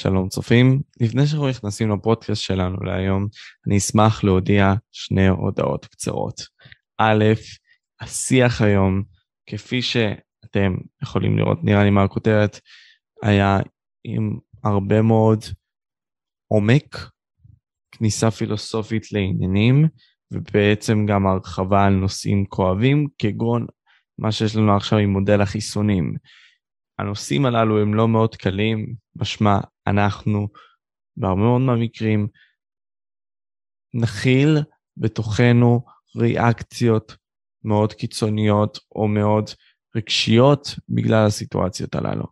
שלום צופים, לפני שאנחנו נכנסים לפודקאסט שלנו להיום, אני אשמח להודיע שני הודעות קצרות. א', השיח היום, כפי שאתם יכולים לראות, נראה לי מהכותרת, היה עם הרבה מאוד עומק, כניסה פילוסופית לעניינים, ובעצם גם הרחבה על נושאים כואבים, כגון מה שיש לנו עכשיו עם מודל החיסונים. הנושאים הללו הם לא מאוד קלים, משמע אנחנו בהרבה מאוד מהמקרים נכיל בתוכנו ריאקציות מאוד קיצוניות או מאוד רגשיות בגלל הסיטואציות הללו.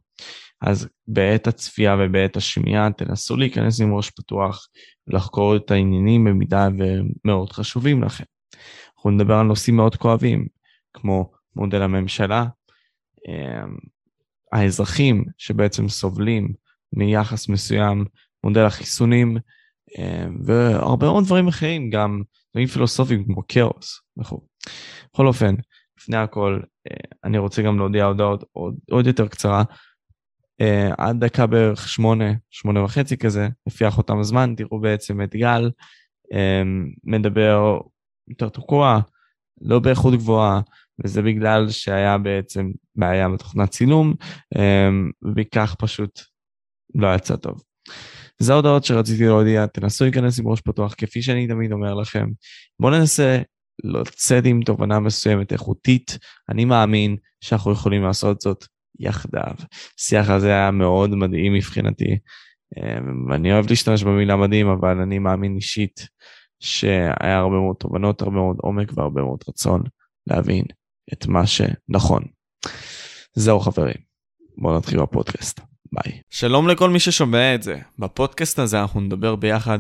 אז בעת הצפייה ובעת השמיעה תנסו להיכנס עם ראש פתוח ולחקור את העניינים במידה והם מאוד חשובים לכם. אנחנו נדבר על נושאים מאוד כואבים, כמו מודל הממשלה, אמ, האזרחים שבעצם סובלים מיחס מסוים, מודל החיסונים, אמ, והרבה מאוד דברים אחרים, גם דברים פילוסופיים כמו כאוס וכו'. בכל אופן, לפני הכל, אה, אני רוצה גם להודיע הודעות עוד, עוד יותר קצרה. Uh, עד דקה בערך שמונה, שמונה וחצי כזה, לפי החותם הזמן, תראו בעצם את גל um, מדבר יותר תקוע, לא באיכות גבוהה, וזה בגלל שהיה בעצם בעיה בתוכנת צילום, um, וכך פשוט לא יצא טוב. זה ההודעות שרציתי להודיע, תנסו להיכנס עם ראש פתוח, כפי שאני תמיד אומר לכם. בואו ננסה לצאת עם תובנה מסוימת איכותית, אני מאמין שאנחנו יכולים לעשות זאת יחדיו. השיח הזה היה מאוד מדהים מבחינתי. אמ, אני אוהב להשתמש במילה מדהים, אבל אני מאמין אישית שהיה הרבה מאוד תובנות, הרבה מאוד עומק והרבה מאוד רצון להבין את מה שנכון. זהו חברים, בואו נתחיל בפודקאסט. ביי. שלום לכל מי ששומע את זה. בפודקאסט הזה אנחנו נדבר ביחד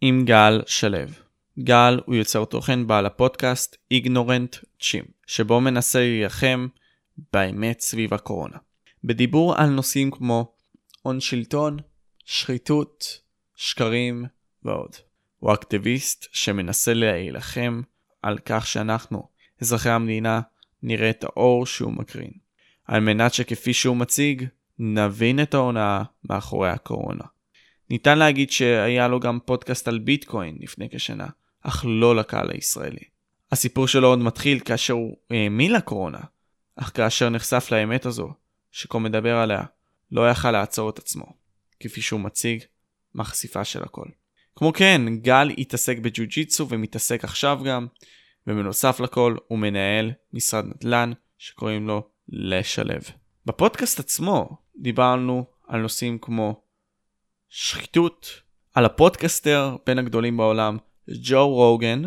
עם גל שלו. גל הוא יוצר תוכן בעל הפודקאסט איגנורנט צ'ים, שבו מנסה להילחם באמת סביב הקורונה. בדיבור על נושאים כמו הון שלטון, שחיתות, שקרים ועוד. הוא אקטיביסט שמנסה להילחם על כך שאנחנו, אזרחי המדינה, נראה את האור שהוא מקרין. על מנת שכפי שהוא מציג, נבין את ההונאה מאחורי הקורונה. ניתן להגיד שהיה לו גם פודקאסט על ביטקוין לפני כשנה, אך לא לקהל הישראלי. הסיפור שלו עוד מתחיל כאשר הוא האמין לקורונה, אך כאשר נחשף לאמת הזו, שכה מדובר עליה, לא יכל לעצור את עצמו, כפי שהוא מציג מהחשיפה של הכל. כמו כן, גל התעסק בג'יו-ג'יטסו ומתעסק עכשיו גם, ובנוסף לכל הוא מנהל משרד נדל"ן שקוראים לו לשלב. בפודקאסט עצמו דיברנו על נושאים כמו שחיתות, על הפודקסטר בין הגדולים בעולם, ג'ו רוגן,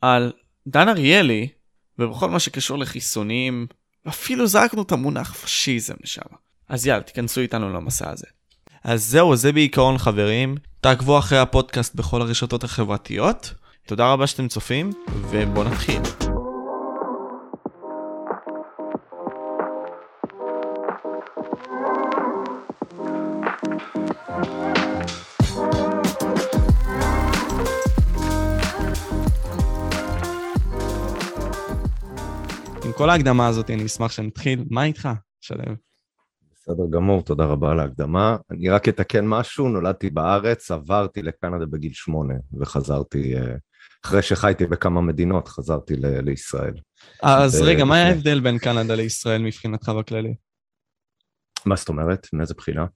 על דן אריאלי, ובכל מה שקשור לחיסונים, אפילו זרקנו את המונח פשיזם לשם. אז יאללה, תיכנסו איתנו למסע הזה. אז זהו, זה בעיקרון חברים. תעקבו אחרי הפודקאסט בכל הרשתות החברתיות. תודה רבה שאתם צופים, ובואו נתחיל. כל ההקדמה הזאת, אני אשמח שנתחיל. מה איתך, שלו? בסדר גמור, תודה רבה על ההקדמה. אני רק אתקן משהו, נולדתי בארץ, עברתי לקנדה בגיל שמונה, וחזרתי, אה, אחרי שחייתי בכמה מדינות, חזרתי ל- לישראל. אז ו... רגע, מה היה ההבדל בין קנדה לישראל מבחינתך בכללי? מה זאת אומרת? מאיזה בחינה?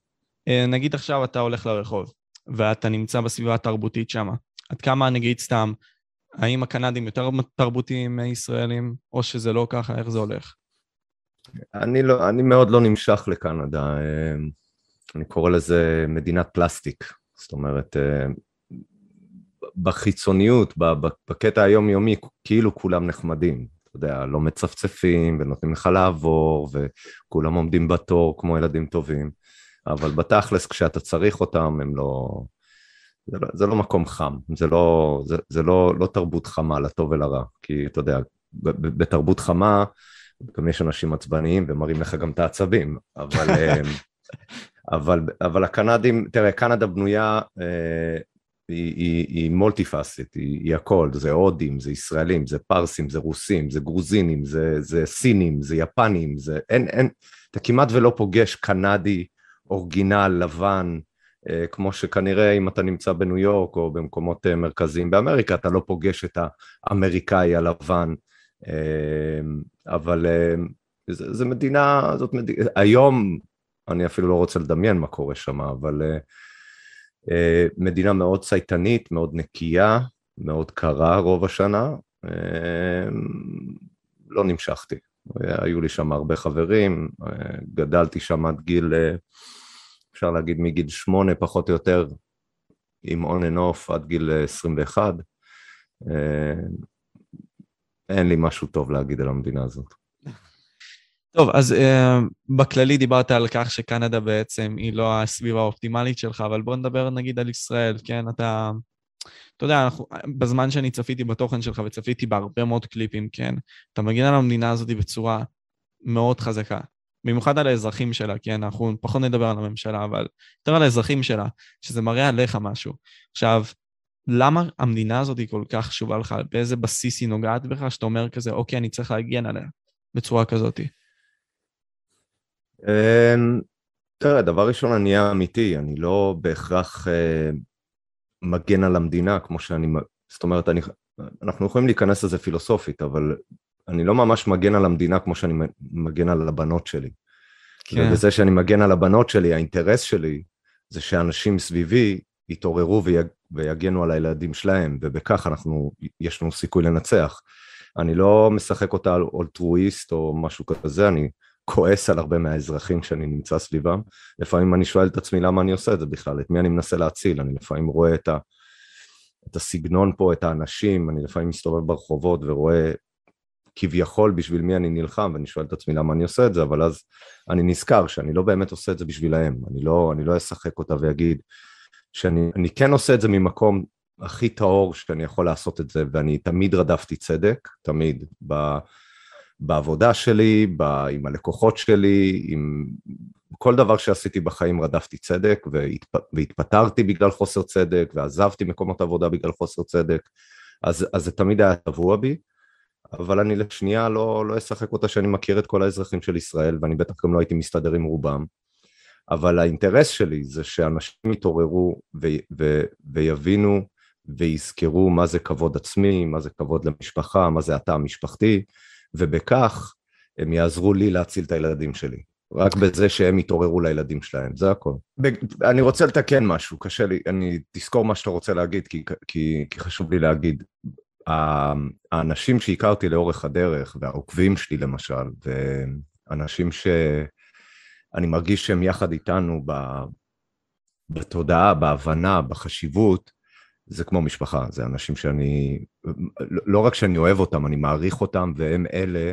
אה, נגיד עכשיו אתה הולך לרחוב, ואתה נמצא בסביבה התרבותית שמה. עד כמה, נגיד סתם, האם הקנדים יותר תרבותיים מישראלים, או שזה לא ככה, איך זה הולך? אני, לא, אני מאוד לא נמשך לקנדה, אמ, אני קורא לזה מדינת פלסטיק, זאת אומרת, אמ, בחיצוניות, בקטע היומיומי, כאילו כולם נחמדים, אתה יודע, לא מצפצפים ונותנים לך לעבור וכולם עומדים בתור כמו ילדים טובים, אבל בתכלס כשאתה צריך אותם הם לא, זה לא, זה לא מקום חם, זה, לא, זה, זה לא, לא תרבות חמה לטוב ולרע, כי אתה יודע, בתרבות חמה גם יש אנשים עצבניים ומראים לך גם את העצבים, אבל, אמ, אבל, אבל הקנדים, תראה, קנדה בנויה, אה, היא, היא, היא מולטי פאסט, היא, היא הכל, זה הודים, זה ישראלים, זה פרסים, זה רוסים, זה גרוזינים, זה, זה סינים, זה יפנים, זה אין, אין, אתה כמעט ולא פוגש קנדי אורגינל, לבן, כמו שכנראה אם אתה נמצא בניו יורק או במקומות מרכזיים באמריקה, אתה לא פוגש את האמריקאי הלבן, אבל זו מדינה, זאת מדינה, היום אני אפילו לא רוצה לדמיין מה קורה שם, אבל מדינה מאוד צייתנית, מאוד נקייה, מאוד קרה רוב השנה, לא נמשכתי. היו לי שם הרבה חברים, גדלתי שם עד גיל, אפשר להגיד מגיל שמונה פחות או יותר, עם on and off עד גיל 21. אין לי משהו טוב להגיד על המדינה הזאת. טוב, אז uh, בכללי דיברת על כך שקנדה בעצם היא לא הסביבה האופטימלית שלך, אבל בוא נדבר נגיד על ישראל, כן? אתה אתה יודע, אנחנו, בזמן שאני צפיתי בתוכן שלך וצפיתי בהרבה מאוד קליפים, כן, אתה מגן על המדינה הזאת בצורה מאוד חזקה. במיוחד על האזרחים שלה, כן, אנחנו פחות נדבר על הממשלה, אבל יותר על האזרחים שלה, שזה מראה עליך משהו. עכשיו, למה המדינה הזאת היא כל כך חשובה לך? באיזה בסיס היא נוגעת בך, שאתה אומר כזה, אוקיי, אני צריך להגן עליה בצורה כזאת? אמ, תראה, דבר ראשון, אני אהיה אמיתי, אני לא בהכרח אה, מגן על המדינה, כמו שאני, זאת אומרת, אני, אנחנו יכולים להיכנס לזה פילוסופית, אבל אני לא ממש מגן על המדינה כמו שאני מגן על הבנות שלי. כן. ובזה שאני מגן על הבנות שלי, האינטרס שלי זה שאנשים סביבי יתעוררו ויג, ויגנו על הילדים שלהם, ובכך אנחנו, יש לנו סיכוי לנצח. אני לא משחק אותה על אולטרואיסט או משהו כזה, אני כועס על הרבה מהאזרחים שאני נמצא סביבם. לפעמים אני שואל את עצמי למה אני עושה את זה בכלל, את מי אני מנסה להציל, אני לפעמים רואה את, ה, את הסגנון פה, את האנשים, אני לפעמים מסתובב ברחובות ורואה כביכול בשביל מי אני נלחם, ואני שואל את עצמי למה אני עושה את זה, אבל אז אני נזכר שאני לא באמת עושה את זה בשבילהם, אני לא, אני לא אשחק אותה ואגיד שאני כן עושה את זה ממקום הכי טהור שאני יכול לעשות את זה, ואני תמיד רדפתי צדק, תמיד, ב... בעבודה שלי, ב, עם הלקוחות שלי, עם כל דבר שעשיתי בחיים רדפתי צדק והתפ, והתפטרתי בגלל חוסר צדק ועזבתי מקומות עבודה בגלל חוסר צדק, אז, אז זה תמיד היה טבוע בי, אבל אני לשנייה לא, לא אשחק אותה שאני מכיר את כל האזרחים של ישראל ואני בטח גם לא הייתי מסתדר עם רובם, אבל האינטרס שלי זה שאנשים יתעוררו ו, ו, ויבינו ויזכרו מה זה כבוד עצמי, מה זה כבוד למשפחה, מה זה התא המשפחתי, ובכך הם יעזרו לי להציל את הילדים שלי. רק בזה שהם יתעוררו לילדים שלהם, זה הכל. אני רוצה לתקן משהו, קשה לי, אני תזכור מה שאתה רוצה להגיד, כי, כי, כי חשוב לי להגיד. האנשים שהכרתי לאורך הדרך, והעוקבים שלי למשל, ואנשים שאני מרגיש שהם יחד איתנו בתודעה, בהבנה, בחשיבות, זה כמו משפחה, זה אנשים שאני, לא רק שאני אוהב אותם, אני מעריך אותם, והם אלה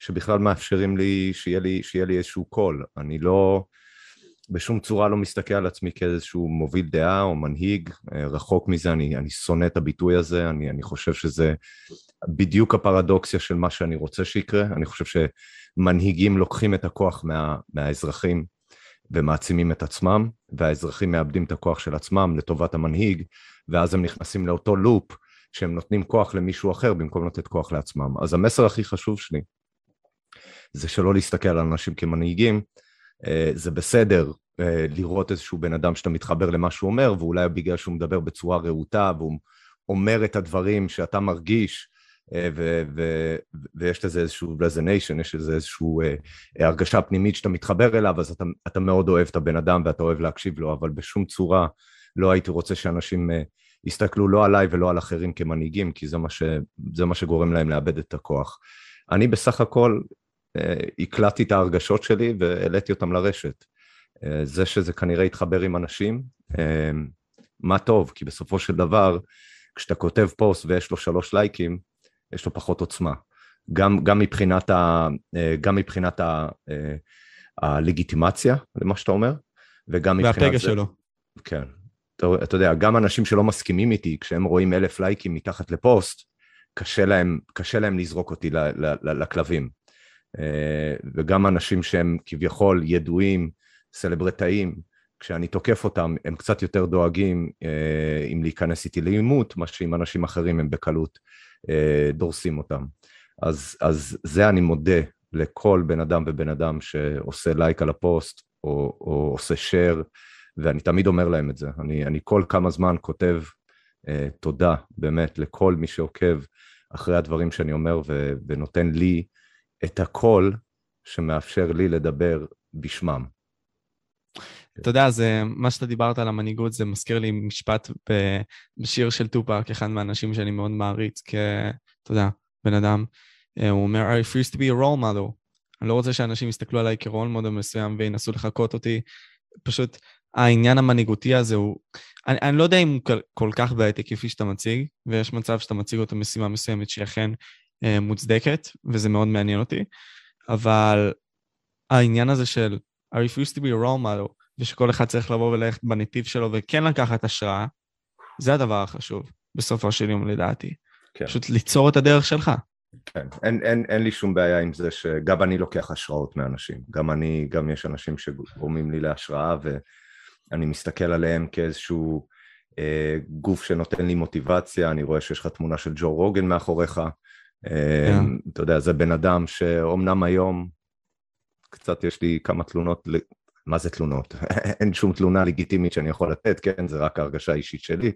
שבכלל מאפשרים לי שיהיה לי, שיהיה לי איזשהו קול. אני לא, בשום צורה לא מסתכל על עצמי כאיזשהו מוביל דעה או מנהיג, אה, רחוק מזה, אני, אני שונא את הביטוי הזה, אני, אני חושב שזה בדיוק הפרדוקסיה של מה שאני רוצה שיקרה, אני חושב שמנהיגים לוקחים את הכוח מה, מהאזרחים ומעצימים את עצמם, והאזרחים מאבדים את הכוח של עצמם לטובת המנהיג, ואז הם נכנסים לאותו לופ שהם נותנים כוח למישהו אחר במקום לתת כוח לעצמם. אז המסר הכי חשוב שלי זה שלא להסתכל על אנשים כמנהיגים, זה בסדר אה, לראות איזשהו בן אדם שאתה מתחבר למה שהוא אומר, ואולי בגלל שהוא מדבר בצורה רהוטה והוא אומר את הדברים שאתה מרגיש, אה, ו- ו- ויש לזה איזשהו רזוניישן, יש לזה איזושהי הרגשה פנימית שאתה מתחבר אליו, אז אתה, אתה מאוד אוהב את הבן אדם ואתה אוהב להקשיב לו, אבל בשום צורה לא הייתי רוצה שאנשים uh, יסתכלו לא עליי ולא על אחרים כמנהיגים, כי זה מה, ש, זה מה שגורם להם לאבד את הכוח. אני בסך הכל הקלטתי את ההרגשות שלי והעליתי אותם לרשת. Uh, זה שזה כנראה יתחבר עם אנשים, uh, מה טוב, כי בסופו של דבר, כשאתה כותב פוסט ויש לו שלוש לייקים, יש לו פחות עוצמה. גם, גם מבחינת, ה, גם מבחינת ה, הלגיטימציה למה שאתה אומר, וגם מבחינת... והפגע שלו. כן, אתה, אתה יודע, גם אנשים שלא מסכימים איתי, כשהם רואים אלף לייקים מתחת לפוסט, קשה להם, קשה להם לזרוק אותי ל, ל, ל, לכלבים. אה, וגם אנשים שהם כביכול ידועים, סלברטאים, כשאני תוקף אותם, הם קצת יותר דואגים אה, אם להיכנס איתי לעימות, מה שעם אנשים אחרים הם בקלות אה, דורסים אותם. אז, אז זה אני מודה לכל בן אדם ובן אדם שעושה לייק על הפוסט, או, או עושה share, ואני תמיד אומר להם את זה. אני, אני כל כמה זמן כותב אה, תודה באמת לכל מי שעוקב אחרי הדברים שאני אומר ו, ונותן לי את הקול שמאפשר לי לדבר בשמם. אתה יודע, זה, מה שאתה דיברת על המנהיגות, זה מזכיר לי משפט בשיר של טופק, אחד מהאנשים שאני מאוד מעריץ, כ... אתה יודע, בן אדם. אה, הוא אומר, I refuse to be a role model. אני לא רוצה שאנשים יסתכלו עליי כרול מודל מסוים וינסו לחקות אותי. פשוט העניין המנהיגותי הזה הוא... אני, אני לא יודע אם הוא כל, כל כך בעייתי כפי שאתה מציג, ויש מצב שאתה מציג אותו משימה מסוימת שהיא אכן מוצדקת, וזה מאוד מעניין אותי, אבל העניין הזה של I refuse to be a role model, ושכל אחד צריך לבוא וללכת בנתיב שלו וכן לקחת השראה, זה הדבר החשוב, בסופו של יום לדעתי. כן. פשוט ליצור את הדרך שלך. כן, אין, אין, אין לי שום בעיה עם זה שגם אני לוקח השראות מאנשים. גם אני, גם יש אנשים שגורמים לי להשראה ואני מסתכל עליהם כאיזשהו אה, גוף שנותן לי מוטיבציה, אני רואה שיש לך תמונה של ג'ו רוגן מאחוריך. אה, yeah. אתה יודע, זה בן אדם שאומנם היום קצת יש לי כמה תלונות, מה זה תלונות? אין שום תלונה לגיטימית שאני יכול לתת, כן? זה רק הרגשה אישית שלי,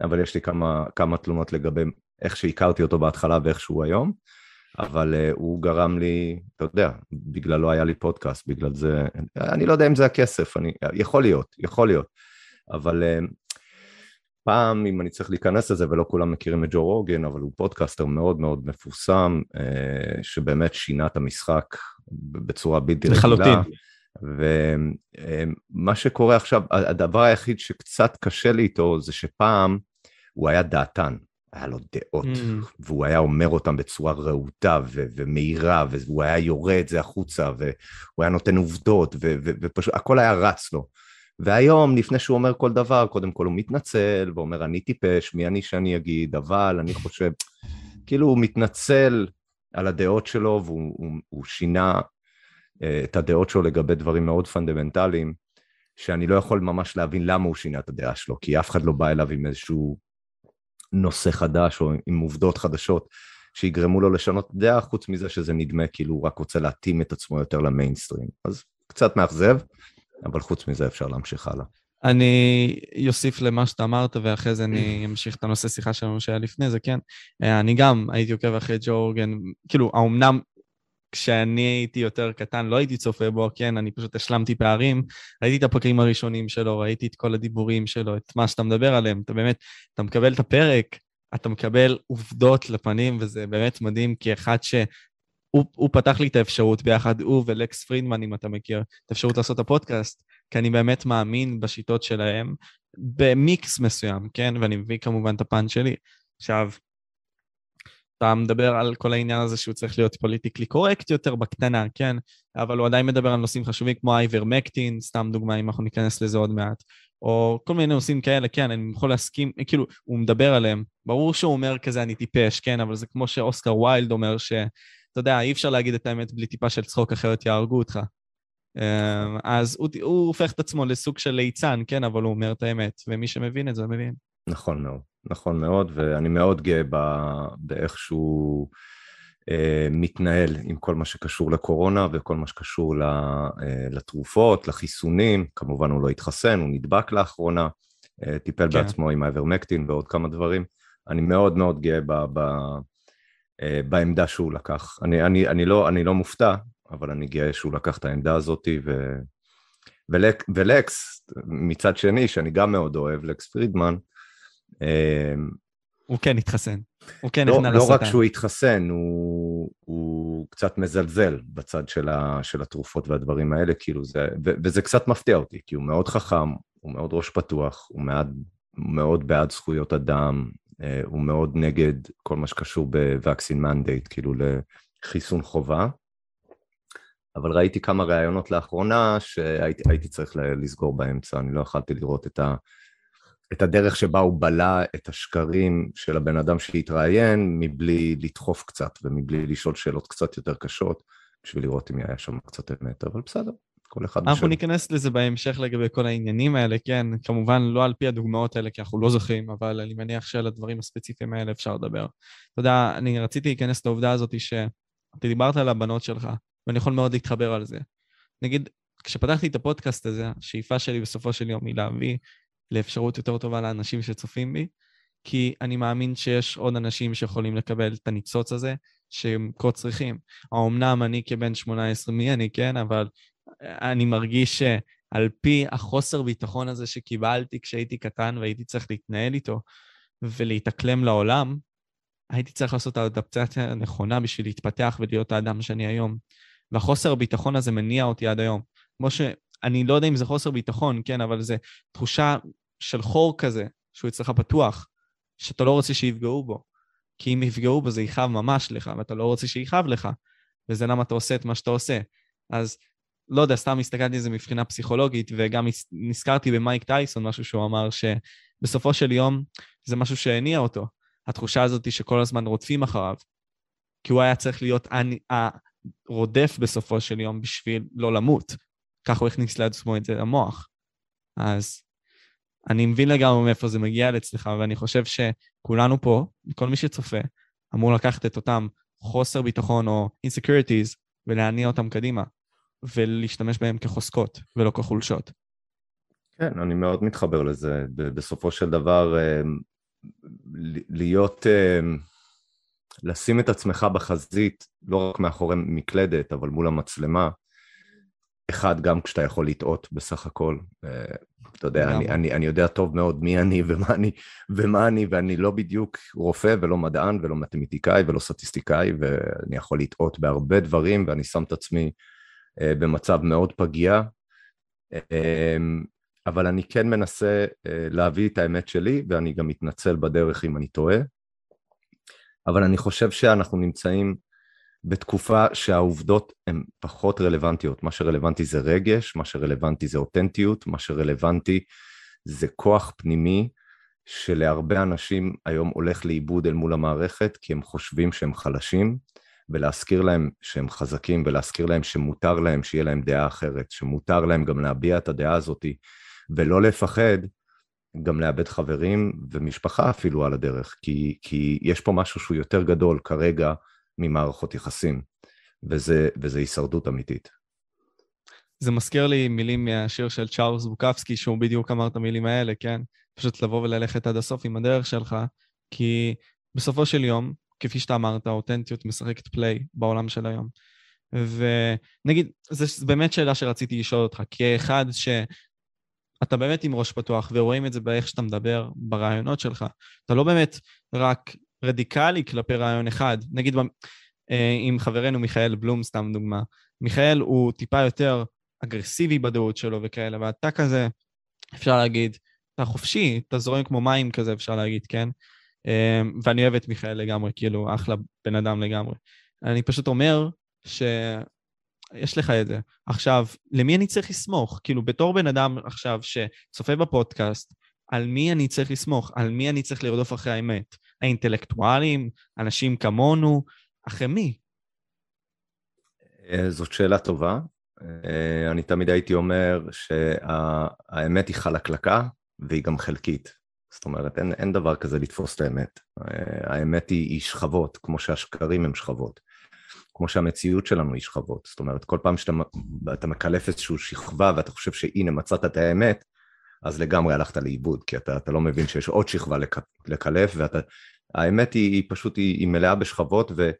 אבל יש לי כמה, כמה תלונות לגבי איך שהכרתי אותו בהתחלה ואיך שהוא היום, אבל uh, הוא גרם לי, אתה יודע, בגללו לא היה לי פודקאסט, בגלל זה, אני לא יודע אם זה הכסף, אני, יכול להיות, יכול להיות, אבל uh, פעם, אם אני צריך להיכנס לזה, ולא כולם מכירים את ג'ו רוגן, אבל הוא פודקאסטר מאוד מאוד מפורסם, uh, שבאמת שינה את המשחק בצורה בלתי רגילה. לחלוטין. ומה שקורה עכשיו, הדבר היחיד שקצת קשה לי איתו זה שפעם הוא היה דעתן. היה לו דעות, mm. והוא היה אומר אותן בצורה רהוטה ו- ומהירה, והוא היה יורה את זה החוצה, והוא היה נותן עובדות, ופשוט הכל היה רץ לו. והיום, לפני שהוא אומר כל דבר, קודם כל הוא מתנצל, ואומר, אני טיפש, מי אני שאני אגיד, אבל אני חושב, כאילו הוא מתנצל על הדעות שלו, והוא הוא, הוא שינה uh, את הדעות שלו לגבי דברים מאוד פונדמנטליים, שאני לא יכול ממש להבין למה הוא שינה את הדעה שלו, כי אף אחד לא בא אליו עם איזשהו נושא חדש או עם עובדות חדשות שיגרמו לו לשנות דעה, חוץ מזה שזה נדמה כאילו הוא רק רוצה להתאים את עצמו יותר למיינסטרים. אז קצת מאכזב, אבל חוץ מזה אפשר להמשיך הלאה. אני אוסיף למה שאתה אמרת, ואחרי זה אני אמשיך את הנושא שיחה שלנו שהיה לפני זה, כן. אני גם הייתי עוקב אחרי ג'ו אורגן, כאילו, האומנם כשאני הייתי יותר קטן, לא הייתי צופה בו, כן, אני פשוט השלמתי פערים, ראיתי את הפרקים הראשונים שלו, ראיתי את כל הדיבורים שלו, את מה שאתה מדבר עליהם, אתה באמת, אתה מקבל את הפרק, אתה מקבל עובדות לפנים, וזה באמת מדהים, כאחד ש... הוא, הוא פתח לי את האפשרות ביחד, הוא ולקס פרידמן, אם אתה מכיר, את האפשרות לעשות את הפודקאסט, כי אני באמת מאמין בשיטות שלהם, במיקס מסוים, כן? ואני מביא כמובן את הפן שלי. עכשיו, אתה מדבר על כל העניין הזה שהוא צריך להיות פוליטיקלי קורקט יותר בקטנה, כן? אבל הוא עדיין מדבר על נושאים חשובים כמו אייברמקטין, סתם דוגמה, אם אנחנו ניכנס לזה עוד מעט, או כל מיני נושאים כאלה, כן, אני יכול להסכים, כאילו, הוא מדבר עליהם. ברור שהוא אומר כזה, אני טיפש, כן, אבל זה כמו שאוסקר ויילד אומר, שאתה יודע, אי אפשר להגיד את האמת בלי טיפה של צחוק, אחרת יהרגו אותך. אמ, אז הוא, הוא הופך את עצמו לסוג של ליצן, כן, אבל הוא אומר את האמת, ומי שמבין את זה, מבין. נכון מאוד. נכון מאוד, ואני מאוד גאה באיך שהוא אה, מתנהל עם כל מה שקשור לקורונה וכל מה שקשור אה, לתרופות, לחיסונים, כמובן הוא לא התחסן, הוא נדבק לאחרונה, אה, טיפל כן. בעצמו עם האיברמקטין ועוד כמה דברים. אני מאוד מאוד גאה ב, ב, בעמדה שהוא לקח. אני, אני, אני, לא, אני לא מופתע, אבל אני גאה שהוא לקח את העמדה הזאת, ו... ולק, ולקס, מצד שני, שאני גם מאוד אוהב, לקס פרידמן, אמ, הוא כן התחסן, הוא כן לא, נכנע לשטן. לא רק שהוא התחסן, הוא, הוא קצת מזלזל בצד של, ה, של התרופות והדברים האלה, כאילו זה, ו, וזה קצת מפתיע אותי, כי הוא מאוד חכם, הוא מאוד ראש פתוח, הוא מאוד, מאוד בעד זכויות אדם, אה, הוא מאוד נגד כל מה שקשור ב-vaccine mandate, כאילו לחיסון חובה. אבל ראיתי כמה ראיונות לאחרונה שהייתי צריך לסגור באמצע, אני לא יכלתי לראות את ה... את הדרך שבה הוא בלע את השקרים של הבן אדם שהתראיין, מבלי לדחוף קצת ומבלי לשאול שאלות קצת יותר קשות, בשביל לראות אם היה שם קצת אמת, אבל בסדר, כל אחד אנחנו בשביל... ניכנס לזה בהמשך לגבי כל העניינים האלה, כן, כמובן לא על פי הדוגמאות האלה, כי אנחנו לא זוכרים, אבל אני מניח שעל הדברים הספציפיים האלה אפשר לדבר. אתה יודע, אני רציתי להיכנס לעובדה הזאת שאתה דיברת על הבנות שלך, ואני יכול מאוד להתחבר על זה. נגיד, כשפתחתי את הפודקאסט הזה, השאיפה שלי בסופו של יום היא להביא לאפשרות יותר טובה לאנשים שצופים בי, כי אני מאמין שיש עוד אנשים שיכולים לקבל את הניצוץ הזה, שהם כה צריכים. האומנם אני כבן 18, מי אני, כן? אבל אני מרגיש שעל פי החוסר ביטחון הזה שקיבלתי כשהייתי קטן והייתי צריך להתנהל איתו ולהתאקלם לעולם, הייתי צריך לעשות את האדפטציה הנכונה בשביל להתפתח ולהיות האדם שאני היום. והחוסר הביטחון הזה מניע אותי עד היום. כמו ש... אני לא יודע אם זה חוסר ביטחון, כן, אבל זה תחושה של חור כזה, שהוא אצלך פתוח, שאתה לא רוצה שיפגעו בו. כי אם יפגעו בו זה יכאב ממש לך, ואתה לא רוצה שיכאב לך, וזה למה אתה עושה את מה שאתה עושה. אז לא יודע, סתם הסתכלתי על זה מבחינה פסיכולוגית, וגם נזכרתי במייק טייסון, משהו שהוא אמר שבסופו של יום זה משהו שהניע אותו. התחושה הזאת שכל הזמן רודפים אחריו, כי הוא היה צריך להיות הרודף בסופו של יום בשביל לא למות. ככה הוא הכניס לעצמו את זה למוח. אז אני מבין לגמרי מאיפה זה מגיע אצלך, ואני חושב שכולנו פה, כל מי שצופה, אמור לקחת את אותם חוסר ביטחון או insecurities ולהניע אותם קדימה, ולהשתמש בהם כחוזקות ולא כחולשות. כן, אני מאוד מתחבר לזה. בסופו של דבר, אמ, להיות, אמ, לשים את עצמך בחזית, לא רק מאחורי מקלדת, אבל מול המצלמה, אחד, גם כשאתה יכול לטעות בסך הכל. אה, אתה יודע, אני, אני, אני יודע טוב מאוד מי אני ומה אני, ומה אני, ואני לא בדיוק רופא ולא מדען ולא מתמטיקאי ולא סטטיסטיקאי, ואני יכול לטעות בהרבה דברים, ואני שם את עצמי אה, במצב מאוד פגיע. אמ, אבל אני כן מנסה אה, להביא את האמת שלי, ואני גם מתנצל בדרך אם אני טועה. אבל אני חושב שאנחנו נמצאים בתקופה שהעובדות הן פחות רלוונטיות. מה שרלוונטי זה רגש, מה שרלוונטי זה אותנטיות, מה שרלוונטי זה כוח פנימי שלהרבה אנשים היום הולך לאיבוד אל מול המערכת, כי הם חושבים שהם חלשים, ולהזכיר להם שהם חזקים, ולהזכיר להם שמותר להם שיהיה להם דעה אחרת, שמותר להם גם להביע את הדעה הזאת, ולא לפחד גם לאבד חברים ומשפחה אפילו על הדרך, כי, כי יש פה משהו שהוא יותר גדול כרגע ממערכות יחסים, וזה, וזה הישרדות אמיתית. זה מזכיר לי מילים מהשיר של צ'ארלס בוקפסקי, שהוא בדיוק אמר את המילים האלה, כן? פשוט לבוא וללכת עד הסוף עם הדרך שלך, כי בסופו של יום, כפי שאתה אמרת, האותנטיות משחקת פליי בעולם של היום. ונגיד, זו באמת שאלה שרציתי לשאול אותך, כאחד שאתה באמת עם ראש פתוח, ורואים את זה באיך שאתה מדבר ברעיונות שלך. אתה לא באמת רק רדיקלי כלפי רעיון אחד. נגיד אה, עם חברנו מיכאל בלום, סתם דוגמה. מיכאל הוא טיפה יותר אגרסיבי בדעות שלו וכאלה, ואתה כזה, אפשר להגיד, אתה חופשי, אתה זורם כמו מים כזה, אפשר להגיד, כן? אה, ואני אוהב את מיכאל לגמרי, כאילו, אחלה בן אדם לגמרי. אני פשוט אומר שיש לך את זה. עכשיו, למי אני צריך לסמוך? כאילו, בתור בן אדם עכשיו שצופה בפודקאסט, על מי אני צריך לסמוך? על מי אני צריך לרדוף אחרי האמת? האינטלקטואלים? אנשים כמונו? אחרי מי? אה, זאת שאלה טובה. אה, אני תמיד הייתי אומר שהאמת היא חלקלקה והיא גם חלקית. זאת אומרת, אין, אין דבר כזה לתפוס את האמת. אה, האמת היא, היא שכבות, כמו שהשקרים הם שכבות. כמו שהמציאות שלנו היא שכבות. זאת אומרת, כל פעם שאתה מקלף איזושהי שכבה ואתה חושב שהנה מצאת את האמת, אז לגמרי הלכת לאיבוד, כי אתה, אתה לא מבין שיש עוד שכבה לק, לקלף, ואתה... האמת היא, היא פשוט, היא, היא מלאה בשכבות, ו,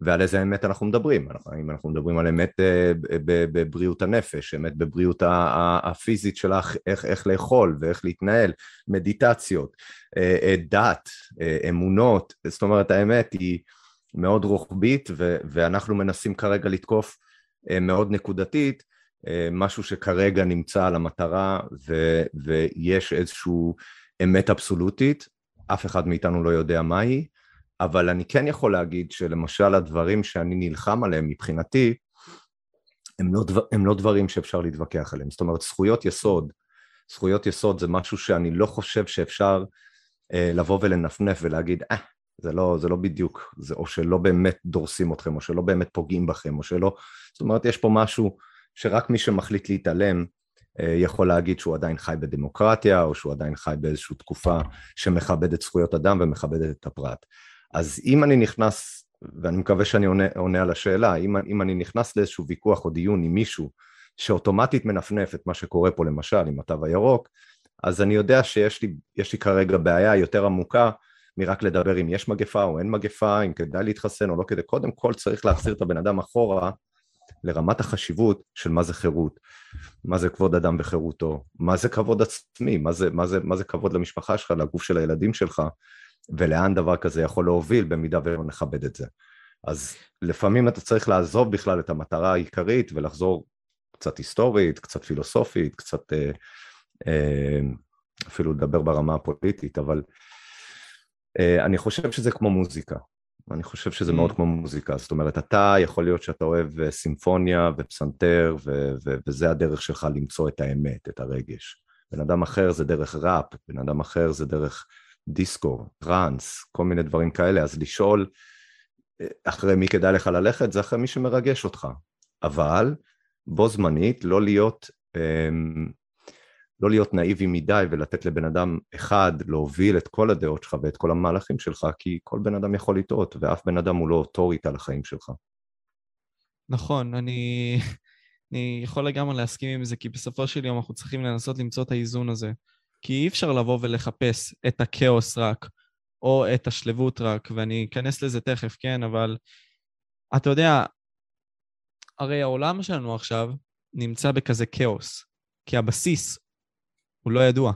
ועל איזה אמת אנחנו מדברים. אם אנחנו מדברים על אמת אה, בבריאות הנפש, אמת בבריאות הפיזית של איך, איך לאכול ואיך להתנהל, מדיטציות, אה, אה, דת, אמונות, זאת אומרת, האמת היא מאוד רוחבית, ואנחנו מנסים כרגע לתקוף מאוד נקודתית, משהו שכרגע נמצא על המטרה ו, ויש איזושהי אמת אבסולוטית, אף אחד מאיתנו לא יודע מהי, אבל אני כן יכול להגיד שלמשל הדברים שאני נלחם עליהם מבחינתי, הם לא, דבר, הם לא דברים שאפשר להתווכח עליהם. זאת אומרת, זכויות יסוד, זכויות יסוד זה משהו שאני לא חושב שאפשר אה, לבוא ולנפנף ולהגיד, אה, זה לא, זה לא בדיוק, זה, או שלא באמת דורסים אתכם, או שלא באמת פוגעים בכם, או שלא, זאת אומרת, יש פה משהו שרק מי שמחליט להתעלם אה, יכול להגיד שהוא עדיין חי בדמוקרטיה, או שהוא עדיין חי באיזושהי תקופה שמכבדת זכויות אדם ומכבדת את הפרט. אז אם אני נכנס, ואני מקווה שאני עונה, עונה על השאלה, אם, אם אני נכנס לאיזשהו ויכוח או דיון עם מישהו שאוטומטית מנפנף את מה שקורה פה למשל עם התו הירוק, אז אני יודע שיש לי, לי כרגע בעיה יותר עמוקה מרק לדבר אם יש מגפה או אין מגפה, אם כדאי להתחסן או לא כדאי, קודם כל צריך להחזיר את הבן אדם אחורה לרמת החשיבות של מה זה חירות, מה זה כבוד אדם וחירותו, מה זה כבוד עצמי, מה זה, מה זה, מה זה כבוד למשפחה שלך, לגוף של הילדים שלך, ולאן דבר כזה יכול להוביל במידה ולא נכבד את זה. אז לפעמים אתה צריך לעזוב בכלל את המטרה העיקרית ולחזור קצת היסטורית, קצת פילוסופית, קצת אה, אה, אפילו לדבר ברמה הפוליטית, אבל אה, אני חושב שזה כמו מוזיקה. אני חושב שזה מאוד mm. כמו מוזיקה, זאת אומרת, אתה יכול להיות שאתה אוהב אה, סימפוניה ופסנתר, ו- ו- וזה הדרך שלך למצוא את האמת, את הרגש. בן אדם אחר זה דרך ראפ, בן אדם אחר זה דרך דיסקו, טראנס, כל מיני דברים כאלה, אז לשאול אה, אחרי מי כדאי לך ללכת, זה אחרי מי שמרגש אותך. אבל בו זמנית לא להיות אמ, לא להיות נאיבי מדי ולתת לבן אדם אחד להוביל את כל הדעות שלך ואת כל המהלכים שלך, כי כל בן אדם יכול לטעות, ואף בן אדם הוא לא אוטוריטה לחיים שלך. נכון, אני, אני יכול לגמרי להסכים עם זה, כי בסופו של יום אנחנו צריכים לנסות למצוא את האיזון הזה. כי אי אפשר לבוא ולחפש את הכאוס רק, או את השלבות רק, ואני אכנס לזה תכף, כן, אבל אתה יודע, הרי העולם שלנו עכשיו נמצא בכזה כאוס, כי הבסיס הוא לא ידוע.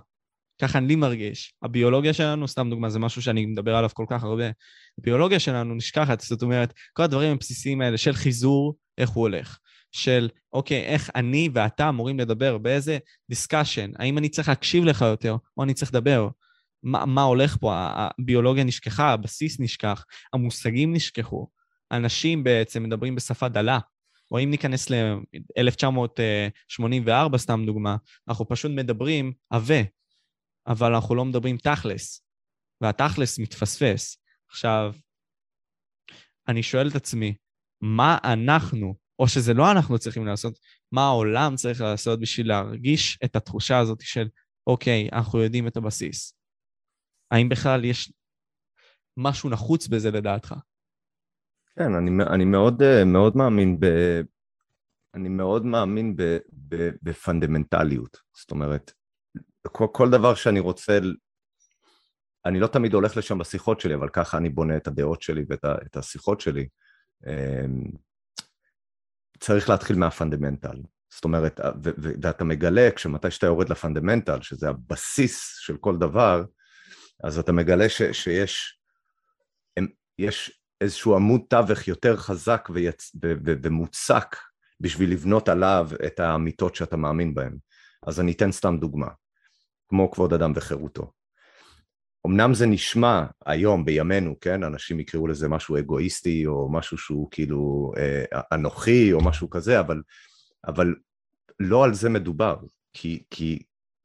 ככה אני מרגיש. הביולוגיה שלנו, סתם דוגמה, זה משהו שאני מדבר עליו כל כך הרבה. הביולוגיה שלנו נשכחת, זאת אומרת, כל הדברים הבסיסיים האלה של חיזור, איך הוא הולך. של, אוקיי, איך אני ואתה אמורים לדבר, באיזה דיסקשן, האם אני צריך להקשיב לך יותר, או אני צריך לדבר. מה, מה הולך פה? הביולוגיה נשכחה, הבסיס נשכח, המושגים נשכחו. אנשים בעצם מדברים בשפה דלה, או אם ניכנס ל-1984, סתם דוגמה, אנחנו פשוט מדברים עבה, אבל אנחנו לא מדברים תכלס, והתכלס מתפספס. עכשיו, אני שואל את עצמי, מה אנחנו, או שזה לא אנחנו צריכים לעשות, מה העולם צריך לעשות בשביל להרגיש את התחושה הזאת של, אוקיי, אנחנו יודעים את הבסיס. האם בכלל יש משהו נחוץ בזה לדעתך? כן, אני, אני מאוד, אה, מאוד מאמין ב... אני מאוד מאמין ב, ב, בפונדמנטליות. זאת אומרת, כל, כל דבר שאני רוצה, אני לא תמיד הולך לשם בשיחות שלי, אבל ככה אני בונה את הדעות שלי ואת ה, השיחות שלי. צריך להתחיל מהפונדמנטל. זאת אומרת, ו- ו- ואתה מגלה, כשמתי שאתה יורד לפונדמנטל, שזה הבסיס של כל דבר, אז אתה מגלה ש- שיש יש איזשהו עמוד תווך יותר חזק ויצ... ו... ו... ומוצק בשביל לבנות עליו את האמיתות שאתה מאמין בהן. אז אני אתן סתם דוגמה, כמו כבוד אדם וחירותו. אמנם זה נשמע היום, בימינו, כן, אנשים יקראו לזה משהו אגואיסטי, או משהו שהוא כאילו אה, אנוכי, או משהו כזה, אבל, אבל לא על זה מדובר, כי, כי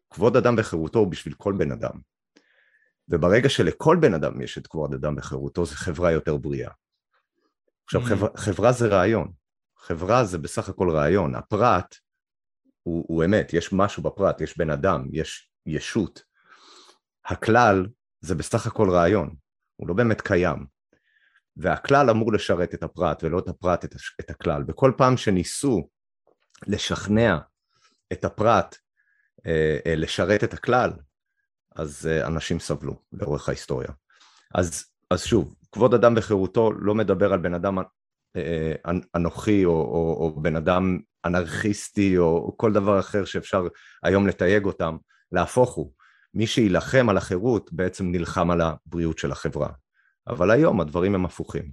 כבוד אדם וחירותו הוא בשביל כל בן אדם. וברגע שלכל בן אדם יש את כבוד אדם וחירותו, זה חברה יותר בריאה. עכשיו, mm. חברה, חברה זה רעיון. חברה זה בסך הכל רעיון. הפרט הוא, הוא אמת, יש משהו בפרט, יש בן אדם, יש ישות. הכלל זה בסך הכל רעיון, הוא לא באמת קיים. והכלל אמור לשרת את הפרט ולא את הפרט את, את הכלל. וכל פעם שניסו לשכנע את הפרט אה, אה, לשרת את הכלל, אז אה, אנשים סבלו לאורך ההיסטוריה. אז, אז שוב, כבוד אדם וחירותו לא מדבר על בן אדם אה, אנוכי או, או, או בן אדם אנרכיסטי או, או כל דבר אחר שאפשר היום לתייג אותם, להפוך הוא. מי שיילחם על החירות בעצם נלחם על הבריאות של החברה. אבל היום הדברים הם הפוכים.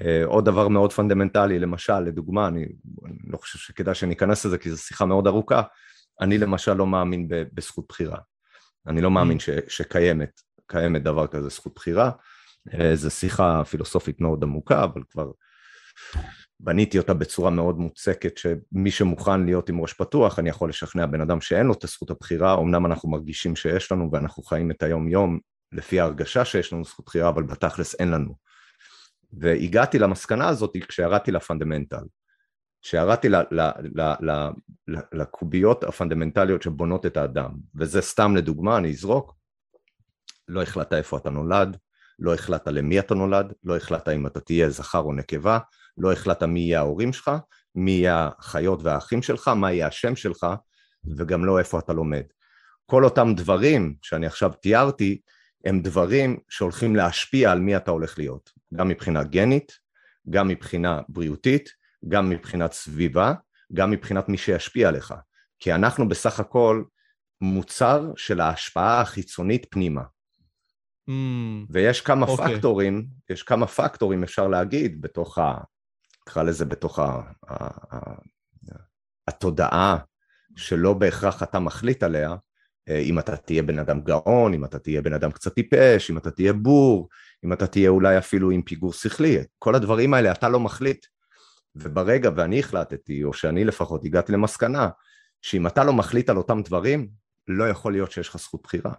אה, עוד דבר מאוד פונדמנטלי, למשל, לדוגמה, אני, אני לא חושב שכדאי שאני אכנס לזה כי זו שיחה מאוד ארוכה, אני למשל לא מאמין בזכות בחירה. אני לא מאמין ש, שקיימת קיימת דבר כזה זכות בחירה. אה, זו שיחה פילוסופית מאוד עמוקה, אבל כבר בניתי אותה בצורה מאוד מוצקת, שמי שמוכן להיות עם ראש פתוח, אני יכול לשכנע בן אדם שאין לו את הזכות הבחירה, אמנם אנחנו מרגישים שיש לנו ואנחנו חיים את היום-יום לפי ההרגשה שיש לנו זכות בחירה, אבל בתכלס אין לנו. והגעתי למסקנה הזאת כשירדתי לפונדמנטל. כשירדתי לקוביות הפונדמנטליות שבונות את האדם, וזה סתם לדוגמה, אני אזרוק, לא החלטת איפה אתה נולד, לא החלטת למי אתה נולד, לא החלטת אם אתה תהיה זכר או נקבה, לא החלטת מי יהיה ההורים שלך, מי יהיה החיות והאחים שלך, מה יהיה השם שלך, וגם לא איפה אתה לומד. כל אותם דברים שאני עכשיו תיארתי, הם דברים שהולכים להשפיע על מי אתה הולך להיות, גם מבחינה גנית, גם מבחינה בריאותית, גם מבחינת סביבה, גם מבחינת מי שישפיע עליך. כי אנחנו בסך הכל מוצר של ההשפעה החיצונית פנימה. Mm, ויש כמה okay. אוקיי. פקטורים, יש כמה פקטורים אפשר להגיד בתוך ה... נקרא לזה בתוך ה... ה... ה... התודעה שלא בהכרח אתה מחליט עליה, אה, אם אתה תהיה בן אדם גאון, אם אתה תהיה בן אדם קצת טיפש, אם אתה תהיה בור, אם אתה תהיה אולי אפילו עם פיגור שכלי, כל הדברים האלה אתה לא מחליט. וברגע ואני החלטתי, או שאני לפחות הגעתי למסקנה, שאם אתה לא מחליט על אותם דברים, לא יכול להיות שיש לך זכות בחירה.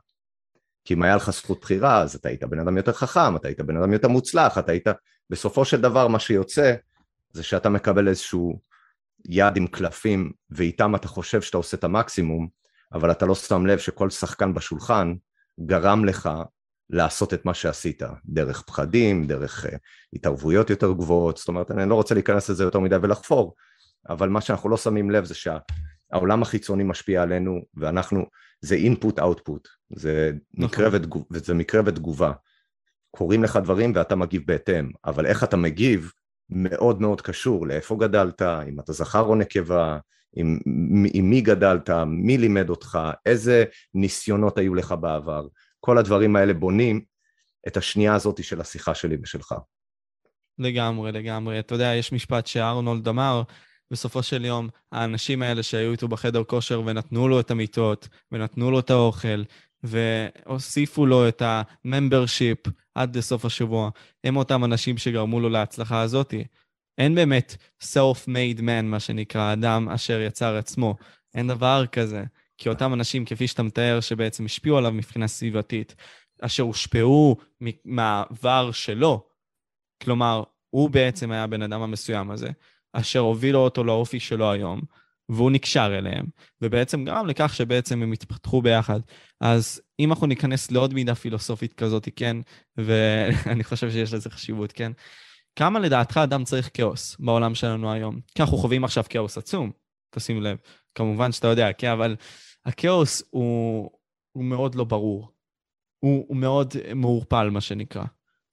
כי אם היה לך זכות בחירה, אז אתה היית בן אדם יותר חכם, אתה היית בן אדם יותר מוצלח, אתה היית... בסופו של דבר מה שיוצא זה שאתה מקבל איזשהו יד עם קלפים, ואיתם אתה חושב שאתה עושה את המקסימום, אבל אתה לא שם לב שכל שחקן בשולחן גרם לך לעשות את מה שעשית, דרך פחדים, דרך uh, התערבויות יותר גבוהות, זאת אומרת, אני לא רוצה להיכנס לזה יותר מדי ולחפור, אבל מה שאנחנו לא שמים לב זה שהעולם החיצוני משפיע עלינו, ואנחנו, זה input output, זה נכון. מקרה, ותגוב, זה מקרה ותגובה. קורים לך דברים ואתה מגיב בהתאם, אבל איך אתה מגיב מאוד מאוד קשור לאיפה גדלת, אם אתה זכר או נקבה, עם, עם מי גדלת, מי לימד אותך, איזה ניסיונות היו לך בעבר, כל הדברים האלה בונים את השנייה הזאת של השיחה שלי ושלך. לגמרי, לגמרי. אתה יודע, יש משפט שארנולד אמר, בסופו של יום, האנשים האלה שהיו איתו בחדר כושר ונתנו לו את המיטות, ונתנו לו את האוכל, והוסיפו לו את ה-membership עד לסוף השבוע, הם אותם אנשים שגרמו לו להצלחה הזאתי. אין באמת self-made man, מה שנקרא, אדם אשר יצר עצמו. אין דבר כזה. כי אותם אנשים, כפי שאתה מתאר, שבעצם השפיעו עליו מבחינה סביבתית, אשר הושפעו מהעבר שלו, כלומר, הוא בעצם היה הבן אדם המסוים הזה, אשר הובילו אותו לאופי שלו היום, והוא נקשר אליהם, ובעצם גרם לכך שבעצם הם התפתחו ביחד. אז אם אנחנו ניכנס לעוד מידה פילוסופית כזאת, כן, ואני חושב שיש לזה חשיבות, כן, כמה לדעתך אדם צריך כאוס בעולם שלנו היום? כי אנחנו חווים עכשיו כאוס עצום, תשים לב. כמובן שאתה יודע, כן, אבל הכאוס הוא, הוא מאוד לא ברור. הוא, הוא מאוד מעורפל, מה שנקרא,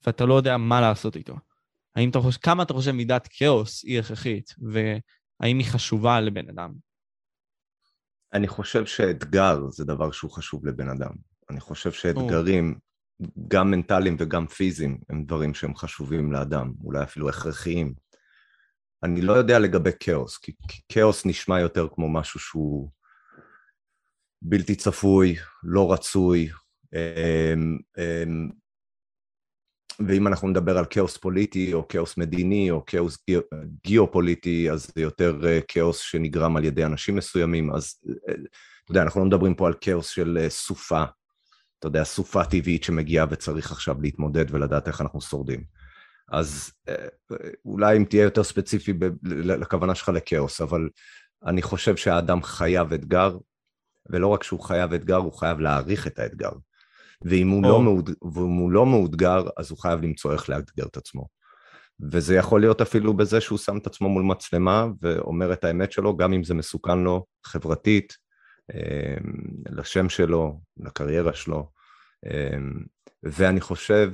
ואתה לא יודע מה לעשות איתו. האם אתה חושב, כמה אתה חושב מידת כאוס היא הכרחית, והאם היא חשובה לבן אדם? אני חושב שאתגר זה דבר שהוא חשוב לבן אדם. אני חושב שאתגרים, גם מנטליים וגם פיזיים, הם דברים שהם חשובים לאדם, אולי אפילו הכרחיים. אני לא יודע לגבי כאוס, כי כאוס נשמע יותר כמו משהו שהוא בלתי צפוי, לא רצוי, אמ, אמ, ואם אנחנו נדבר על כאוס פוליטי או כאוס מדיני או כאוס גיאופוליטי, אז זה יותר אה, כאוס שנגרם על ידי אנשים מסוימים, אז אה, אתה יודע, אנחנו לא מדברים פה על כאוס של אה, סופה, אתה יודע, סופה טבעית שמגיעה וצריך עכשיו להתמודד ולדעת איך אנחנו שורדים. אז אולי אם תהיה יותר ספציפי לכוונה שלך לכאוס, אבל אני חושב שהאדם חייב אתגר, ולא רק שהוא חייב אתגר, הוא חייב להעריך את האתגר. ואם הוא, לא, מאוד... ואם הוא לא מאותגר, אז הוא חייב למצוא איך לאתגר את עצמו. וזה יכול להיות אפילו בזה שהוא שם את עצמו מול מצלמה ואומר את האמת שלו, גם אם זה מסוכן לו חברתית, אמ, לשם שלו, לקריירה שלו. אמ, ואני חושב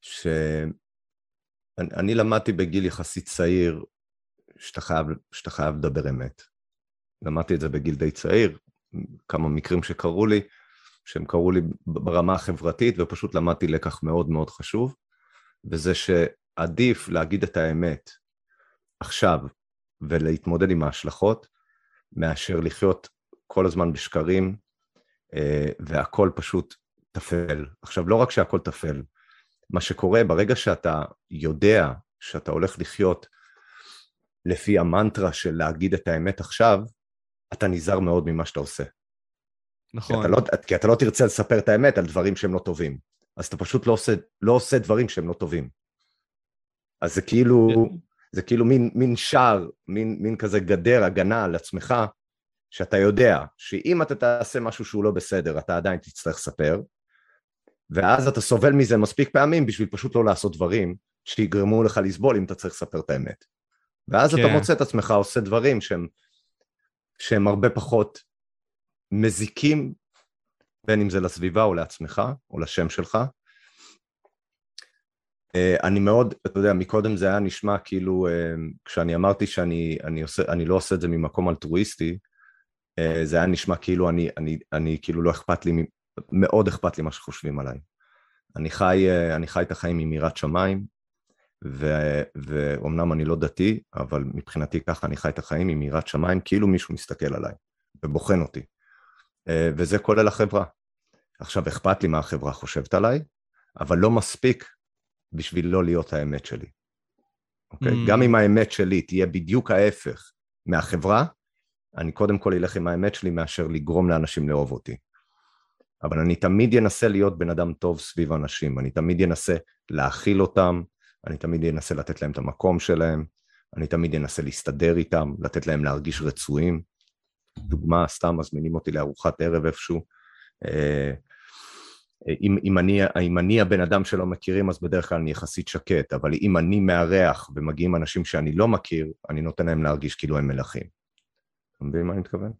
שאני למדתי בגיל יחסית צעיר שאתה חייב, שאתה חייב לדבר אמת. למדתי את זה בגיל די צעיר, כמה מקרים שקרו לי, שהם קרו לי ברמה החברתית, ופשוט למדתי לקח מאוד מאוד חשוב, וזה שעדיף להגיד את האמת עכשיו ולהתמודד עם ההשלכות, מאשר לחיות כל הזמן בשקרים, אה, והכל פשוט טפל. עכשיו, לא רק שהכל טפל, מה שקורה ברגע שאתה יודע שאתה הולך לחיות לפי המנטרה של להגיד את האמת עכשיו, אתה נזהר מאוד ממה שאתה עושה. נכון. כי אתה, לא, כי אתה לא תרצה לספר את האמת על דברים שהם לא טובים. אז אתה פשוט לא עושה, לא עושה דברים שהם לא טובים. אז זה כאילו, כן. זה כאילו מין, מין שער, מין, מין כזה גדר הגנה על עצמך, שאתה יודע שאם אתה תעשה משהו שהוא לא בסדר, אתה עדיין תצטרך לספר, ואז אתה סובל מזה מספיק פעמים בשביל פשוט לא לעשות דברים שיגרמו לך לסבול אם אתה צריך לספר את האמת. ואז כן. אתה מוצא את עצמך עושה דברים שהם, שהם הרבה פחות מזיקים, בין אם זה לסביבה או לעצמך או לשם שלך. אה, אני מאוד, אתה יודע, מקודם זה היה נשמע כאילו, אה, כשאני אמרתי שאני אני עושה, אני לא עושה את זה ממקום אלטרואיסטי, אה, זה היה נשמע כאילו אני, אני, אני כאילו לא אכפת לי, מאוד אכפת לי מה שחושבים עליי. אני חי, אני חי את החיים עם יראת שמיים, ו- ואומנם אני לא דתי, אבל מבחינתי ככה אני חי את החיים עם יראת שמיים, כאילו מישהו מסתכל עליי ובוחן אותי. וזה כולל החברה. עכשיו, אכפת לי מה החברה חושבת עליי, אבל לא מספיק בשביל לא להיות האמת שלי. אוקיי? Mm. גם אם האמת שלי תהיה בדיוק ההפך מהחברה, אני קודם כל אלך עם האמת שלי מאשר לגרום לאנשים לאהוב אותי. אבל אני תמיד אנסה להיות בן אדם טוב סביב אנשים, אני תמיד אנסה להכיל אותם, אני תמיד אנסה לתת להם את המקום שלהם, אני תמיד אנסה להסתדר איתם, לתת להם להרגיש רצויים. דוגמה, סתם מזמינים אותי לארוחת ערב איפשהו, אה, אם, אם, אני, אם אני הבן אדם שלא מכירים, אז בדרך כלל אני יחסית שקט, אבל אם אני מארח ומגיעים אנשים שאני לא מכיר, אני נותן להם להרגיש כאילו הם מלכים. אתה מבין מה אני מתכוון?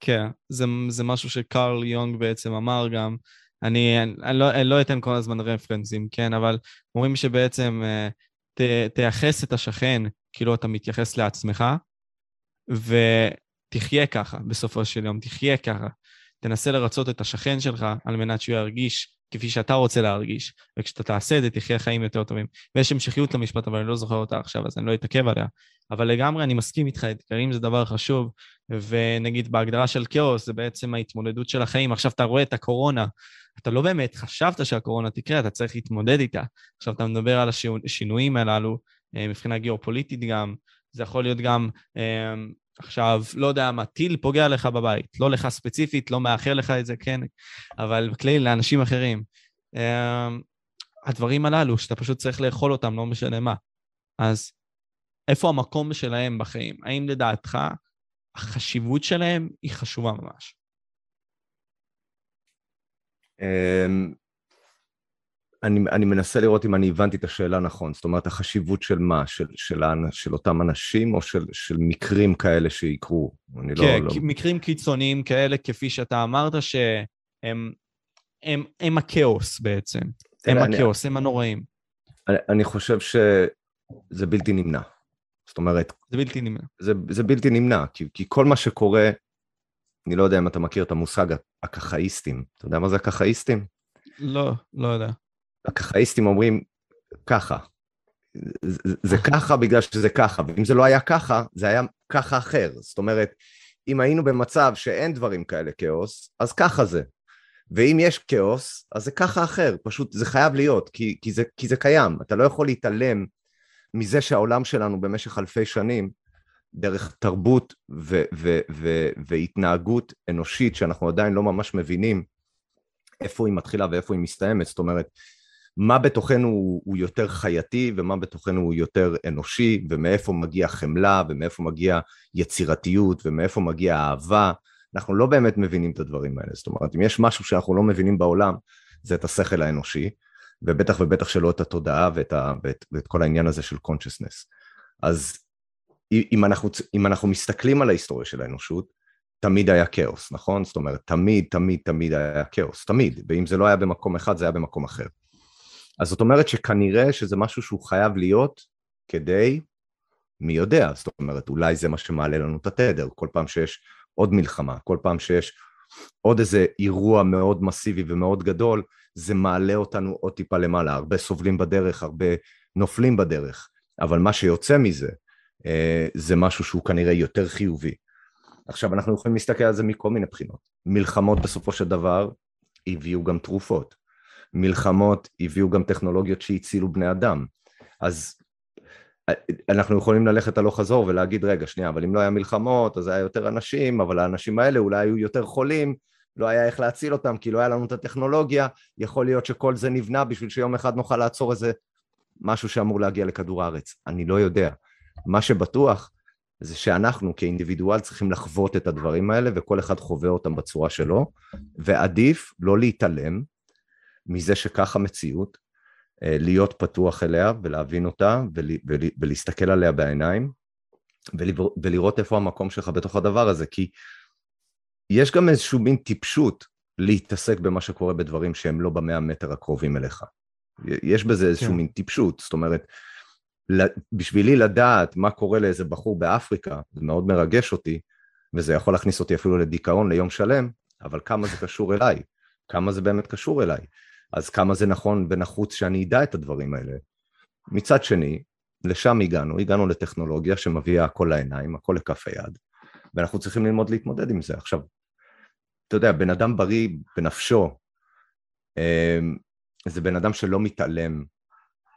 כן, זה, זה משהו שקרל יונג בעצם אמר גם. אני, אני, לא, אני לא אתן כל הזמן רפרנסים, כן, אבל אומרים שבעצם אה, ת, תייחס את השכן כאילו אתה מתייחס לעצמך, ותחיה ככה בסופו של יום, תחיה ככה. תנסה לרצות את השכן שלך על מנת שהוא ירגיש כפי שאתה רוצה להרגיש, וכשאתה תעשה את זה תחיה חיים יותר טובים. ויש המשכיות למשפט, אבל אני לא זוכר אותה עכשיו, אז אני לא אתעכב עליה. אבל לגמרי אני מסכים איתך, אתגרים זה דבר חשוב, ונגיד בהגדרה של כאוס זה בעצם ההתמודדות של החיים. עכשיו אתה רואה את הקורונה, אתה לא באמת חשבת שהקורונה תקרה, אתה צריך להתמודד איתה. עכשיו אתה מדבר על השינויים הללו, אה, מבחינה גיאופוליטית גם, זה יכול להיות גם אה, עכשיו, לא יודע מה, טיל פוגע לך בבית, לא לך ספציפית, לא מאחל לך את זה, כן, אבל בכלי לאנשים אחרים. Uh, הדברים הללו, שאתה פשוט צריך לאכול אותם, לא משנה מה. אז איפה המקום שלהם בחיים? האם לדעתך החשיבות שלהם היא חשובה ממש? אמ, אני, אני מנסה לראות אם אני הבנתי את השאלה נכון, זאת אומרת החשיבות של מה? של, של, של אותם אנשים או של, של מקרים כאלה שיקרו? אני לא- כן, לא, לא... מקרים קיצוניים כאלה כפי שאתה אמרת שהם הם, הם הכאוס בעצם, הם אני, הכאוס, הם הנוראים. אני, אני חושב שזה בלתי נמנע. זאת אומרת... זה בלתי נמנע. זה, זה בלתי נמנע, כי, כי כל מה שקורה, אני לא יודע אם אתה מכיר את המושג הקחאיסטים. אתה יודע מה זה הקחאיסטים? לא, לא יודע. הקחאיסטים אומרים ככה. זה, ככה בגלל שזה ככה, ואם זה לא היה ככה, זה היה ככה אחר. זאת אומרת, אם היינו במצב שאין דברים כאלה כאוס, אז ככה זה. ואם יש כאוס, אז זה ככה אחר. פשוט זה חייב להיות, כי, כי, זה, כי זה קיים. אתה לא יכול להתעלם מזה שהעולם שלנו במשך אלפי שנים, דרך תרבות ו- ו- ו- והתנהגות אנושית שאנחנו עדיין לא ממש מבינים איפה היא מתחילה ואיפה היא מסתיימת. זאת אומרת, מה בתוכנו הוא, הוא יותר חייתי ומה בתוכנו הוא יותר אנושי, ומאיפה מגיע חמלה ומאיפה מגיע יצירתיות ומאיפה מגיע אהבה. אנחנו לא באמת מבינים את הדברים האלה. זאת אומרת, אם יש משהו שאנחנו לא מבינים בעולם, זה את השכל האנושי, ובטח ובטח שלא את התודעה ואת, ה, ואת, ואת כל העניין הזה של consciousness. אז אם אנחנו, אם אנחנו מסתכלים על ההיסטוריה של האנושות, תמיד היה כאוס, נכון? זאת אומרת, תמיד, תמיד, תמיד היה כאוס, תמיד, ואם זה לא היה במקום אחד, זה היה במקום אחר. אז זאת אומרת שכנראה שזה משהו שהוא חייב להיות כדי, מי יודע, זאת אומרת, אולי זה מה שמעלה לנו את התדר, כל פעם שיש עוד מלחמה, כל פעם שיש עוד איזה אירוע מאוד מסיבי ומאוד גדול, זה מעלה אותנו עוד טיפה למעלה, הרבה סובלים בדרך, הרבה נופלים בדרך, אבל מה שיוצא מזה, אה, זה משהו שהוא כנראה יותר חיובי. עכשיו, אנחנו יכולים להסתכל על זה מכל מיני בחינות. מלחמות בסופו של דבר הביאו גם תרופות. מלחמות הביאו גם טכנולוגיות שהצילו בני אדם. אז אנחנו יכולים ללכת הלוך חזור ולהגיד, רגע, שנייה, אבל אם לא היה מלחמות, אז היה יותר אנשים, אבל האנשים האלה אולי היו יותר חולים, לא היה איך להציל אותם, כי לא היה לנו את הטכנולוגיה, יכול להיות שכל זה נבנה בשביל שיום אחד נוכל לעצור איזה משהו שאמור להגיע לכדור הארץ. אני לא יודע. מה שבטוח זה שאנחנו כאינדיבידואל צריכים לחוות את הדברים האלה, וכל אחד חווה אותם בצורה שלו, ועדיף לא להתעלם, מזה שכך המציאות, אה, להיות פתוח אליה ולהבין אותה ול, ול, ולהסתכל עליה בעיניים ולראות איפה המקום שלך בתוך הדבר הזה, כי יש גם איזשהו מין טיפשות להתעסק במה שקורה בדברים שהם לא במאה מטר הקרובים אליך. יש בזה איזשהו כן. מין טיפשות, זאת אומרת, בשבילי לדעת מה קורה לאיזה בחור באפריקה, זה מאוד מרגש אותי, וזה יכול להכניס אותי אפילו לדיכאון ליום שלם, אבל כמה זה קשור אליי, כמה זה באמת קשור אליי, אז כמה זה נכון ונחוץ שאני אדע את הדברים האלה. מצד שני, לשם הגענו, הגענו לטכנולוגיה שמביאה הכל לעיניים, הכל לכף היד, ואנחנו צריכים ללמוד להתמודד עם זה. עכשיו, אתה יודע, בן אדם בריא בנפשו, אמ, זה בן אדם שלא מתעלם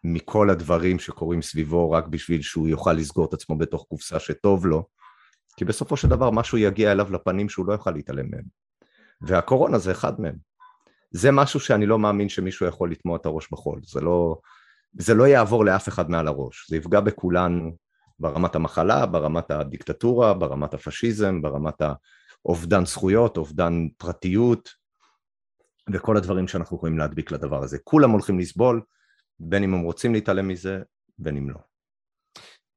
מכל הדברים שקורים סביבו רק בשביל שהוא יוכל לסגור את עצמו בתוך קופסה שטוב לו, כי בסופו של דבר משהו יגיע אליו לפנים שהוא לא יוכל להתעלם מהם. והקורונה זה אחד מהם. זה משהו שאני לא מאמין שמישהו יכול לטמוע את הראש בחול, זה לא, זה לא יעבור לאף אחד מעל הראש, זה יפגע בכולנו ברמת המחלה, ברמת הדיקטטורה, ברמת הפשיזם, ברמת האובדן זכויות, אובדן פרטיות, וכל הדברים שאנחנו יכולים להדביק לדבר הזה. כולם הולכים לסבול, בין אם הם רוצים להתעלם מזה, בין אם לא.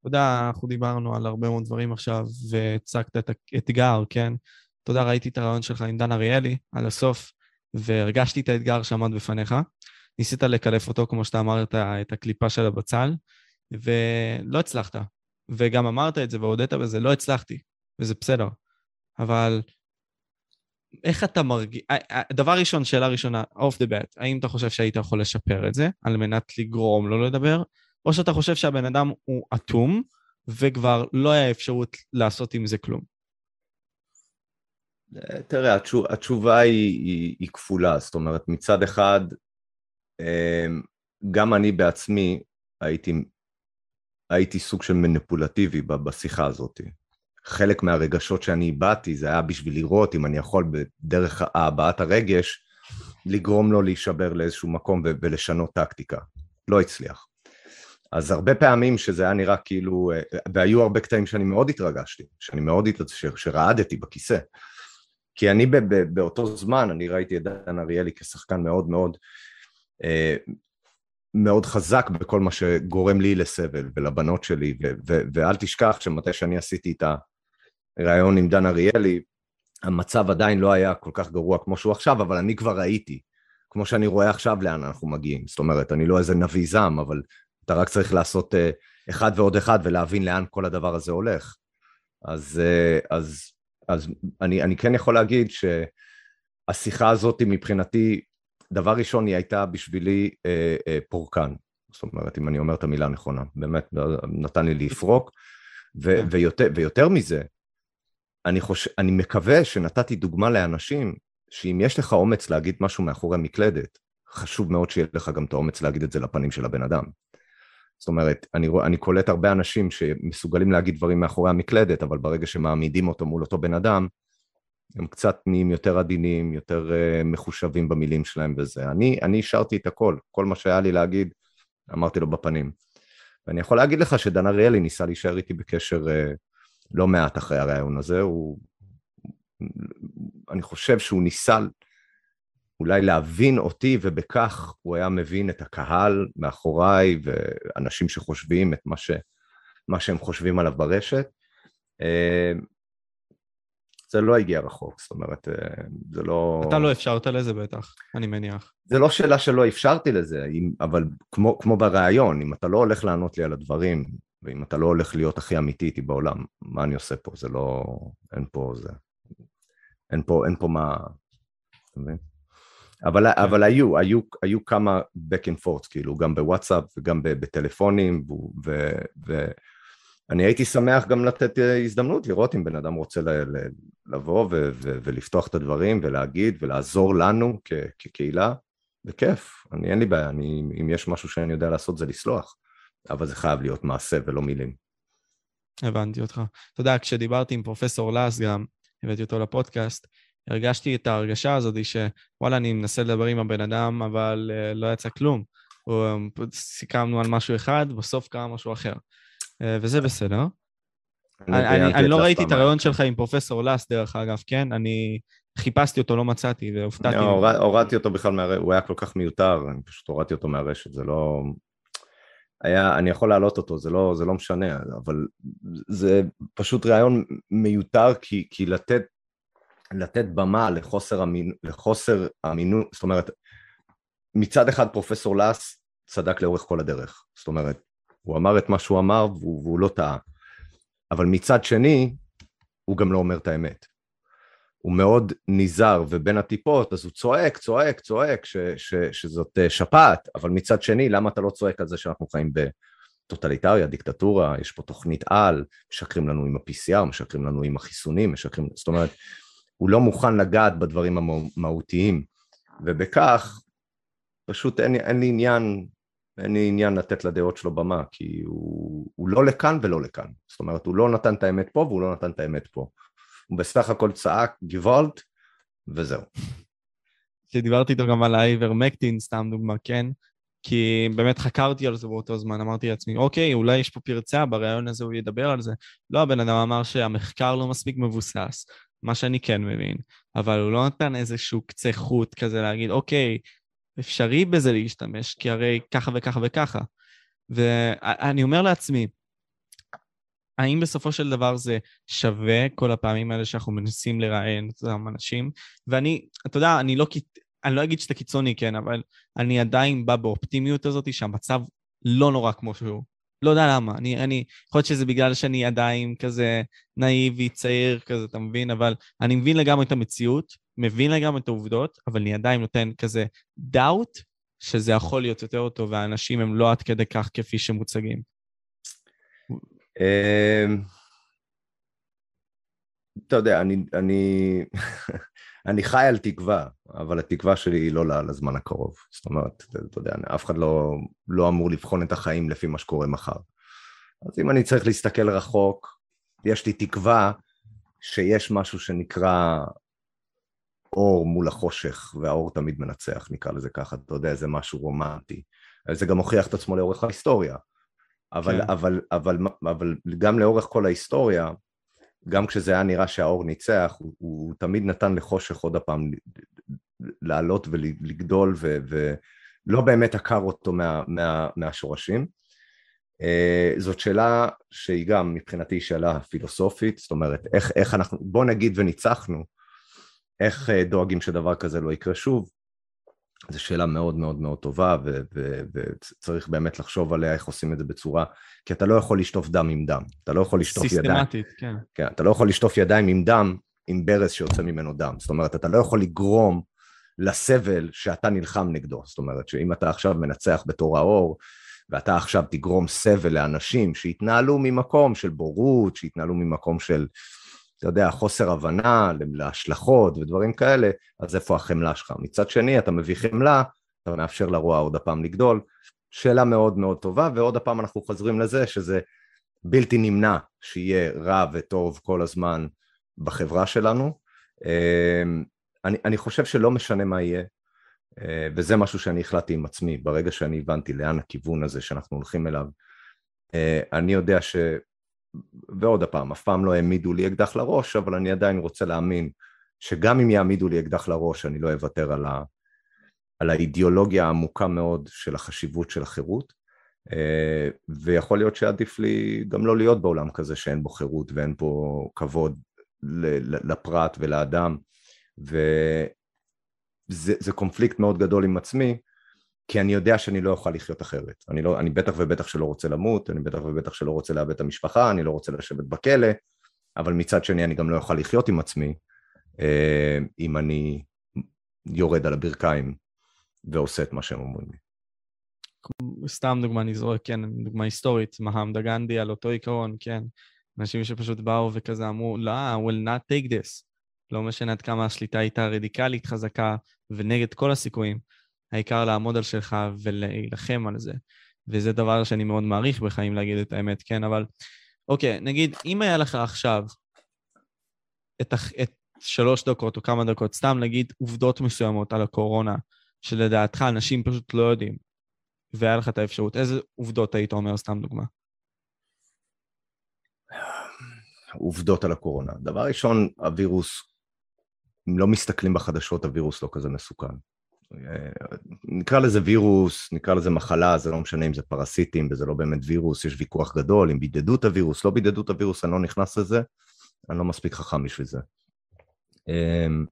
יודע, אנחנו דיברנו על הרבה מאוד דברים עכשיו, והצגת את האתגר, כן? יודע, ראיתי את הרעיון שלך עם דן אריאלי על הסוף, והרגשתי את האתגר שעמד בפניך. ניסית לקלף אותו, כמו שאתה אמרת, את הקליפה של הבצל, ולא הצלחת. וגם אמרת את זה והודית בזה, לא הצלחתי, וזה בסדר. אבל איך אתה מרגיש... דבר ראשון, שאלה ראשונה, off the bat, האם אתה חושב שהיית יכול לשפר את זה על מנת לגרום לא לדבר, או שאתה חושב שהבן אדם הוא אטום וכבר לא היה אפשרות לעשות עם זה כלום? אה, תראה, התשוב, התשובה היא, היא, היא כפולה, זאת אומרת, מצד אחד, גם אני בעצמי הייתי, הייתי סוג של מניפולטיבי בשיחה הזאת. חלק מהרגשות שאני איבדתי זה היה בשביל לראות אם אני יכול בדרך הבעת הרגש לגרום לו להישבר לאיזשהו מקום ולשנות טקטיקה. לא הצליח. אז הרבה פעמים שזה היה נראה כאילו, והיו הרבה קטעים שאני מאוד התרגשתי, שאני מאוד, שרעדתי בכיסא. כי אני באותו זמן, אני ראיתי את דן אריאלי כשחקן מאוד מאוד, אה, מאוד חזק בכל מה שגורם לי לסבל ולבנות שלי, ואל תשכח שמתי שאני עשיתי את ראיון עם דן אריאלי, המצב עדיין לא היה כל כך גרוע כמו שהוא עכשיו, אבל אני כבר ראיתי, כמו שאני רואה עכשיו לאן אנחנו מגיעים. זאת אומרת, אני לא איזה נביא זעם, אבל אתה רק צריך לעשות uh, אחד ועוד אחד ולהבין לאן כל הדבר הזה הולך. אז, uh, אז, אז אני, אני כן יכול להגיד שהשיחה הזאת מבחינתי, דבר ראשון היא הייתה בשבילי uh, uh, פורקן. זאת אומרת, אם אני אומר את המילה הנכונה, באמת נתן לי לפרוק, ו- כן. ויותר, ויותר מזה, אני, חושב, אני מקווה שנתתי דוגמה לאנשים שאם יש לך אומץ להגיד משהו מאחורי המקלדת, חשוב מאוד שיהיה לך גם את האומץ להגיד את זה לפנים של הבן אדם. זאת אומרת, אני, אני קולט הרבה אנשים שמסוגלים להגיד דברים מאחורי המקלדת, אבל ברגע שמעמידים אותו מול אותו בן אדם, הם קצת נהיים יותר עדינים, יותר uh, מחושבים במילים שלהם וזה. אני, אני השארתי את הכל, כל מה שהיה לי להגיד, אמרתי לו בפנים. ואני יכול להגיד לך שדן אריאלי ניסה להישאר איתי בקשר uh, לא מעט אחרי הרעיון הזה, הוא... אני חושב שהוא ניסה אולי להבין אותי, ובכך הוא היה מבין את הקהל מאחוריי, ואנשים שחושבים את מה, ש... מה שהם חושבים עליו ברשת. אה, זה לא הגיע רחוק, זאת אומרת, אה, זה לא... אתה לא אפשרת לזה בטח, אני מניח. זה לא שאלה שלא אפשרתי לזה, אבל כמו, כמו בריאיון, אם אתה לא הולך לענות לי על הדברים ואם אתה לא הולך להיות הכי אמיתי איתי בעולם, מה אני עושה פה? זה לא... אין פה זה... אין פה, אין פה מה... אתה מבין? אבל, כן. אבל היו, היו, היו כמה back and forth, כאילו, גם בוואטסאפ וגם בטלפונים, ואני הייתי שמח גם לתת הזדמנות לראות אם בן אדם רוצה ל, ל, לבוא ו, ו, ולפתוח את הדברים ולהגיד ולעזור לנו כ, כקהילה, בכיף, אני אין לי בעיה, אני, אם יש משהו שאני יודע לעשות זה לסלוח. אבל זה חייב להיות מעשה ולא מילים. הבנתי אותך. אתה יודע, כשדיברתי עם פרופסור לס גם, הבאתי אותו לפודקאסט, הרגשתי את ההרגשה הזאת שוואלה, אני מנסה לדבר עם הבן אדם, אבל uh, לא יצא כלום. סיכמנו על משהו אחד, בסוף קרה משהו אחר. Uh, וזה בסדר. אני, אני, אני לא ראיתי את הרעיון שלך עם פרופסור לס, דרך אגב, כן? אני חיפשתי אותו, לא מצאתי, והופתעתי. לא, הורדתי אותו בכלל, מהר... הוא היה כל כך מיותר, אני פשוט הורדתי אותו מהרשת, זה לא... היה, אני יכול להעלות אותו, זה לא, זה לא משנה, אבל זה פשוט רעיון מיותר, כי, כי לתת, לתת במה לחוסר, אמין, לחוסר אמינות, זאת אומרת, מצד אחד פרופסור לאס צדק לאורך כל הדרך, זאת אומרת, הוא אמר את מה שהוא אמר והוא, והוא לא טעה, אבל מצד שני, הוא גם לא אומר את האמת. הוא מאוד נזהר ובין הטיפות, אז הוא צועק, צועק, צועק ש, ש, שזאת אה, שפעת, אבל מצד שני, למה אתה לא צועק על זה שאנחנו חיים בטוטליטריה, דיקטטורה, יש פה תוכנית על, משקרים לנו עם ה-PCR, משקרים לנו עם החיסונים, משקרים, זאת אומרת, הוא לא מוכן לגעת בדברים המהותיים, ובכך פשוט אין, אין לי עניין, אין לי עניין לתת לדעות שלו במה, כי הוא, הוא לא לכאן ולא לכאן, זאת אומרת, הוא לא נתן את האמת פה והוא לא נתן את האמת פה. הוא בסך הכל צעק גוואלד, וזהו. כשדיברתי איתו גם על האיברמקטין, סתם דוגמה, כן? כי באמת חקרתי על זה באותו זמן, אמרתי לעצמי, אוקיי, אולי יש פה פרצה, בריאיון הזה הוא ידבר על זה. לא, הבן אדם אמר שהמחקר לא מספיק מבוסס, מה שאני כן מבין, אבל הוא לא נתן איזשהו קצה חוט כזה להגיד, אוקיי, אפשרי בזה להשתמש, כי הרי ככה וככה וככה. ואני אומר לעצמי, האם בסופו של דבר זה שווה כל הפעמים האלה שאנחנו מנסים לראיין את אותם אנשים? ואני, אתה יודע, אני לא, אני לא אגיד שאתה קיצוני, כן, אבל אני עדיין בא באופטימיות הזאת שהמצב לא נורא כמו שהוא. לא יודע למה, אני, אני, יכול להיות שזה בגלל שאני עדיין כזה נאיבי, צעיר כזה, אתה מבין? אבל אני מבין לגמרי את המציאות, מבין לגמרי את העובדות, אבל אני עדיין נותן כזה דאוט שזה יכול להיות יותר טוב, והאנשים הם לא עד כדי כך כפי שמוצגים. אמ, אתה יודע, אני, אני, אני חי על תקווה, אבל התקווה שלי היא לא לזמן הקרוב. זאת אומרת, אתה יודע, אף אחד לא, לא אמור לבחון את החיים לפי מה שקורה מחר. אז אם אני צריך להסתכל רחוק, יש לי תקווה שיש משהו שנקרא אור מול החושך, והאור תמיד מנצח, נקרא לזה ככה, אתה יודע, זה משהו רומנטי. זה גם הוכיח את עצמו לאורך ההיסטוריה. אבל, כן. אבל, אבל, אבל, אבל גם לאורך כל ההיסטוריה, גם כשזה היה נראה שהאור ניצח, הוא, הוא תמיד נתן לחושך עוד הפעם לעלות ולגדול, ו, ולא באמת עקר אותו מה, מה, מהשורשים. Uh, זאת שאלה שהיא גם מבחינתי שאלה פילוסופית, זאת אומרת, איך, איך אנחנו, בוא נגיד וניצחנו, איך uh, דואגים שדבר כזה לא יקרה שוב? זו שאלה מאוד מאוד מאוד טובה, וצריך באמת לחשוב עליה איך עושים את זה בצורה, כי אתה לא יכול לשטוף דם עם דם, אתה לא יכול לשטוף ידיים. סיסטמטית, כן. כן. אתה לא יכול לשטוף ידיים עם דם, עם ברז שיוצא ממנו דם. זאת אומרת, אתה לא יכול לגרום לסבל שאתה נלחם נגדו. זאת אומרת, שאם אתה עכשיו מנצח בתור האור, ואתה עכשיו תגרום סבל לאנשים שהתנהלו ממקום של בורות, שהתנהלו ממקום של... אתה יודע, חוסר הבנה להשלכות ודברים כאלה, אז איפה החמלה שלך? מצד שני, אתה מביא חמלה, אתה מאפשר לרוע עוד הפעם לגדול. שאלה מאוד מאוד טובה, ועוד הפעם אנחנו חוזרים לזה שזה בלתי נמנע שיהיה רע וטוב כל הזמן בחברה שלנו. אמ, אני, אני חושב שלא משנה מה יהיה, אה, וזה משהו שאני החלטתי עם עצמי, ברגע שאני הבנתי לאן הכיוון הזה שאנחנו הולכים אליו. אה, אני יודע ש... ועוד הפעם, אף פעם לא העמידו לי אקדח לראש, אבל אני עדיין רוצה להאמין שגם אם יעמידו לי אקדח לראש, אני לא אוותר על, ה, על האידיאולוגיה העמוקה מאוד של החשיבות של החירות, אה, ויכול להיות שעדיף לי גם לא להיות בעולם כזה שאין בו חירות ואין בו כבוד לפרט ולאדם, וזה קונפליקט מאוד גדול עם עצמי, כי אני יודע שאני לא אוכל לחיות אחרת. אני, לא, אני בטח ובטח שלא רוצה למות, אני בטח ובטח שלא רוצה לאבד את המשפחה, אני לא רוצה לשבת בכלא, אבל מצד שני אני גם לא אוכל לחיות עם עצמי אה, אם אני יורד על הברכיים ועושה את מה שהם אומרים לי. סתם דוגמה, זורק, כן, דוגמה היסטורית, מהמדה גנדי על אותו עיקרון, כן. אנשים שפשוט באו וכזה אמרו, לא, I will not take this. לא משנה עד כמה השליטה הייתה רדיקלית, חזקה ונגד כל הסיכויים. העיקר לעמוד על שלך ולהילחם על זה. וזה דבר שאני מאוד מעריך בחיים להגיד את האמת, כן? אבל אוקיי, נגיד, אם היה לך עכשיו את, את שלוש דקות או כמה דקות, סתם נגיד עובדות מסוימות על הקורונה, שלדעתך אנשים פשוט לא יודעים, והיה לך את האפשרות, איזה עובדות היית אומר, סתם דוגמה? עובדות על הקורונה. דבר ראשון, הווירוס אם לא מסתכלים בחדשות, הווירוס לא כזה מסוכן. אה, נקרא לזה וירוס, נקרא לזה מחלה, זה לא משנה אם זה פרסיטים וזה לא באמת וירוס, יש ויכוח גדול אם בידדו את הווירוס, לא בידדו את הווירוס, אני לא נכנס לזה, אני לא מספיק חכם בשביל זה. אמ,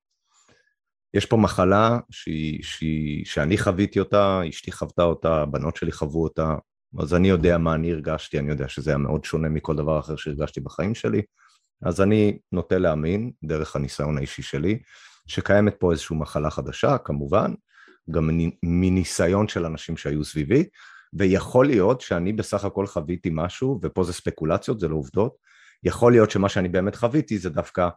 יש פה מחלה שהיא, שהיא, שאני חוויתי אותה, אשתי חוותה אותה, הבנות שלי חוו אותה, אז אני יודע מה אני הרגשתי, אני יודע שזה היה מאוד שונה מכל דבר אחר שהרגשתי בחיים שלי, אז אני נוטה להאמין, דרך הניסיון האישי שלי, שקיימת פה איזושהי מחלה חדשה, כמובן, גם מניסיון של אנשים שהיו סביבי, ויכול להיות שאני בסך הכל חוויתי משהו, ופה זה ספקולציות, זה לא עובדות, יכול להיות שמה שאני באמת חוויתי זה דווקא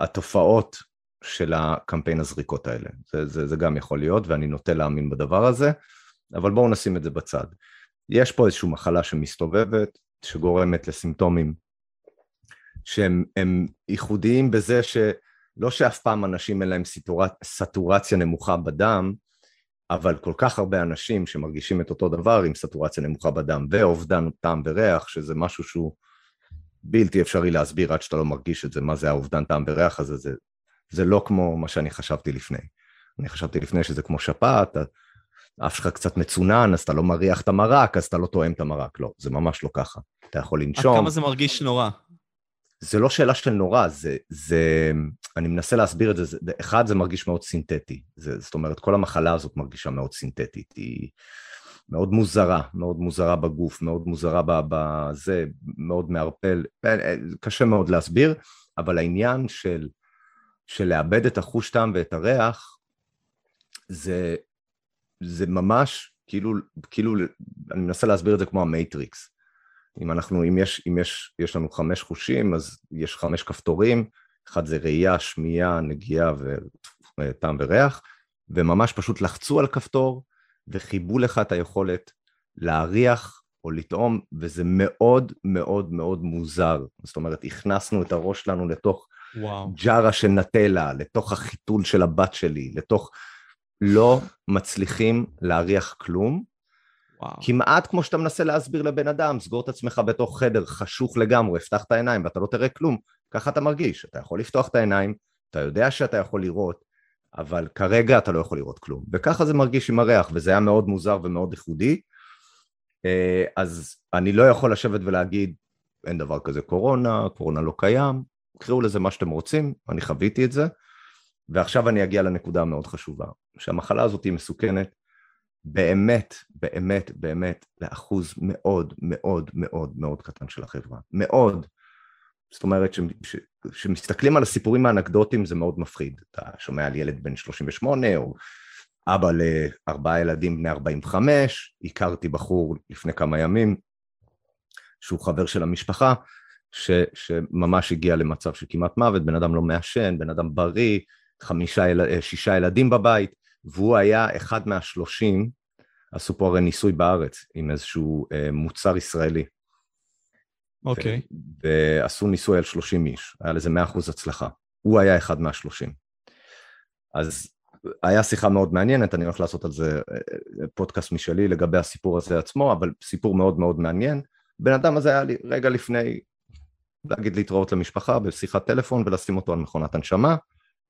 התופעות של הקמפיין הזריקות האלה. זה, זה, זה גם יכול להיות, ואני נוטה להאמין בדבר הזה, אבל בואו נשים את זה בצד. יש פה איזושהי מחלה שמסתובבת, שגורמת לסימפטומים שהם ייחודיים בזה שלא שאף פעם אנשים אין להם סטורציה נמוכה בדם, אבל כל כך הרבה אנשים שמרגישים את אותו דבר עם סטורציה נמוכה בדם ואובדן טעם וריח, שזה משהו שהוא בלתי אפשרי להסביר עד שאתה לא מרגיש את זה, מה זה האובדן טעם וריח הזה, זה, זה לא כמו מה שאני חשבתי לפני. אני חשבתי לפני שזה כמו שפעת, האף שלך קצת מצונן, אז אתה לא מריח את המרק, אז אתה לא טועם את המרק. לא, זה ממש לא ככה. אתה יכול לנשום. עד כמה זה מרגיש נורא? זה לא שאלה של נורא, זה, זה, אני מנסה להסביר את זה, זה, אחד זה מרגיש מאוד סינתטי, זה, זאת אומרת כל המחלה הזאת מרגישה מאוד סינתטית, היא מאוד מוזרה, מאוד מוזרה בגוף, מאוד מוזרה בזה, מאוד מערפל, קשה מאוד להסביר, אבל העניין של, של לאבד את החוש טעם ואת הריח, זה, זה ממש כאילו, כאילו, אני מנסה להסביר את זה כמו ה Matrix. אם אנחנו, אם יש, אם יש, יש לנו חמש חושים, אז יש חמש כפתורים, אחד זה ראייה, שמיעה, נגיעה וטעם וריח, וממש פשוט לחצו על כפתור וחיבו לך את היכולת להריח או לטעום, וזה מאוד מאוד מאוד מוזר. זאת אומרת, הכנסנו את הראש שלנו לתוך וואו. ג'ארה של נטלה, לתוך החיתול של הבת שלי, לתוך... לא מצליחים להריח כלום, וואו. כמעט כמו שאתה מנסה להסביר לבן אדם, סגור את עצמך בתוך חדר חשוך לגמרי, פתח את העיניים ואתה לא תראה כלום, ככה אתה מרגיש, אתה יכול לפתוח את העיניים, אתה יודע שאתה יכול לראות, אבל כרגע אתה לא יכול לראות כלום, וככה זה מרגיש עם הריח, וזה היה מאוד מוזר ומאוד ייחודי, אה, אז אני לא יכול לשבת ולהגיד, אין דבר כזה קורונה, קורונה לא קיים, תקראו לזה מה שאתם רוצים, אני חוויתי את זה, ועכשיו אני אגיע לנקודה המאוד חשובה, שהמחלה הזאת היא מסוכנת באמת, באמת, באמת, לאחוז מאוד מאוד מאוד מאוד קטן של החברה. מאוד. זאת אומרת, כשמסתכלים על הסיפורים האנקדוטיים זה מאוד מפחיד. אתה שומע על ילד בן 38, או אבא לארבעה ילדים בני 45, הכרתי בחור לפני כמה ימים, שהוא חבר של המשפחה, ש, שממש הגיע למצב של כמעט מוות, בן אדם לא מעשן, בן אדם בריא, חמישה, שישה ילדים בבית, והוא היה אחד מהשלושים, עשו פה הרי ניסוי בארץ עם איזשהו אה, מוצר ישראלי. אוקיי. Okay. ועשו ניסוי על 30 איש, היה לזה 100% הצלחה. הוא היה אחד מהשלושים. אז היה שיחה מאוד מעניינת, אני הולך לעשות על זה אה, פודקאסט משלי לגבי הסיפור הזה עצמו, אבל סיפור מאוד מאוד מעניין. בן אדם הזה היה לי רגע לפני להגיד להתראות למשפחה בשיחת טלפון ולשים אותו על מכונת הנשמה,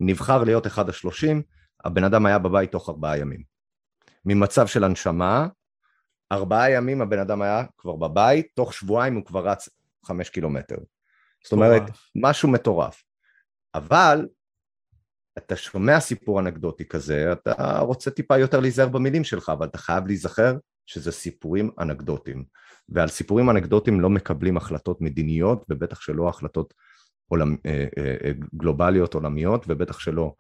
נבחר להיות אחד השלושים, הבן אדם היה בבית תוך ארבעה ימים. ממצב של הנשמה, ארבעה ימים הבן אדם היה כבר בבית, תוך שבועיים הוא כבר רץ חמש קילומטר. זאת אומרת, משהו מטורף. אבל אתה שומע סיפור אנקדוטי כזה, אתה רוצה טיפה יותר להיזהר במילים שלך, אבל אתה חייב להיזכר שזה סיפורים אנקדוטיים. ועל סיפורים אנקדוטיים לא מקבלים החלטות מדיניות, ובטח שלא החלטות עולמ... אה, אה, אה, גלובליות עולמיות, ובטח שלא